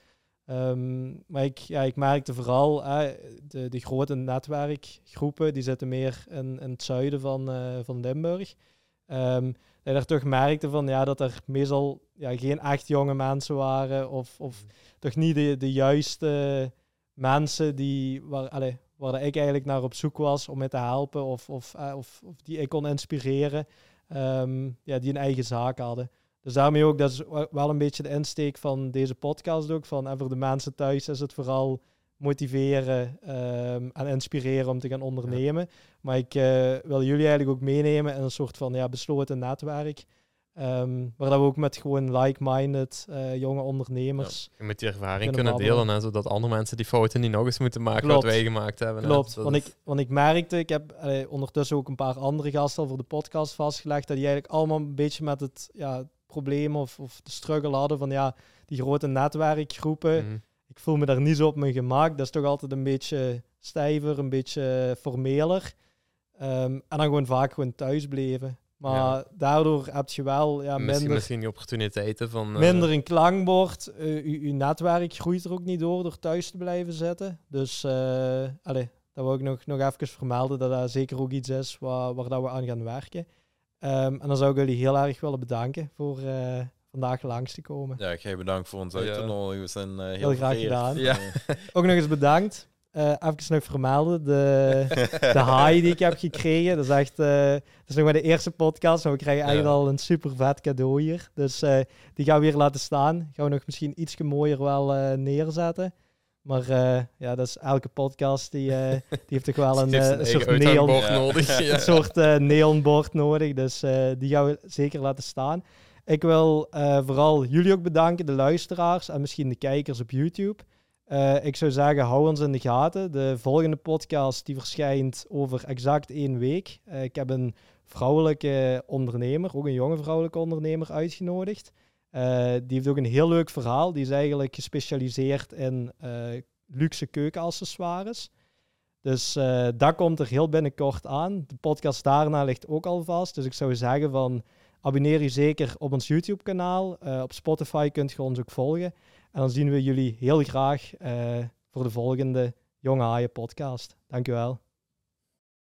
Ehm, maar ik, ja, ik merkte vooral, de, de grote netwerkgroepen, die zitten meer in, in het zuiden van, eh, van Limburg. Ehm, dat je daar toch merkte van, ja, dat er meestal ja, geen echt jonge mensen waren, of, of toch niet de, de juiste mensen die, waar, allee, waar ik eigenlijk naar op zoek was om mee te helpen, of, eh, of, of die ik kon inspireren, ehm, ja, die een eigen zaak hadden. Dus daarmee ook, dat is wel een beetje de insteek van deze podcast ook. Van, en voor de mensen thuis is het vooral motiveren ehm, en inspireren om te gaan ondernemen. Maar ik eh, wil jullie eigenlijk ook meenemen in een soort van ja, besloten netwerk. Ehm, waar dat we ook met gewoon like-minded eh, jonge ondernemers... Je moet die ervaring Kunnen delen, hè, zodat andere mensen die fouten niet nog eens moeten maken Klopt. wat wij gemaakt hebben. Klopt, Dat want is- ik, want ik merkte, ik heb eh, ondertussen ook een paar andere gasten voor de podcast vastgelegd, dat die eigenlijk allemaal een beetje met het ja, probleem of, of de struggle hadden van ja, die grote netwerkgroepen. Mhm. Ik voel me daar niet zo op mijn gemak. Dat is toch altijd een beetje stijver, een beetje formeler. Ehm, en dan gewoon vaak gewoon thuis bleven. Maar Ja. daardoor heb je wel ja, misschien, minder, misschien die opportuniteiten van... eh, minder een klankbord. Eh, uw, uw netwerk groeit er ook niet door door thuis te blijven zitten. Dus uh, allez, dat wil ik nog, nog even vermelden dat dat zeker ook iets is waar, waar dat we aan gaan werken. Um, en dan zou ik jullie heel erg willen bedanken voor uh, vandaag langs te komen. Ja, jij bedankt voor ons uit te Ja. nodigen. We zijn uh, heel, Heel graag gedaan. Ja. Eh, Ook nog eens bedankt. Eh, even nog vermelden. De, de haai die ik heb gekregen. Dat is echt... dat is nog maar de eerste podcast. Maar we krijgen eigenlijk Ja. al een super vet cadeau hier. Dus eh, die gaan we hier laten staan. Gaan we nog misschien iets mooier wel neerzetten. Maar ja, dat is elke podcast die, die heeft toch wel *laughs* een, een soort neon, nodig. *laughs* Ja. een soort neonbord nodig. Dus die gaan we zeker laten staan. Ik wil vooral jullie ook bedanken, de luisteraars en misschien de kijkers op YouTube. Eh, ik zou zeggen, hou ons in de gaten. De volgende podcast die verschijnt over exact één week. Eh, ik heb een vrouwelijke ondernemer, ook een jonge vrouwelijke ondernemer, uitgenodigd. Eh, die heeft ook een heel leuk verhaal. Die is eigenlijk gespecialiseerd in luxe keukenaccessoires. Dus dat komt er heel binnenkort aan. De podcast daarna ligt ook al vast. Dus ik zou zeggen van abonneer je zeker op ons YouTube kanaal. Op Spotify kunt je ons ook volgen. En dan zien we jullie heel graag eh, voor de volgende Jonge Haaien podcast. Dankjewel.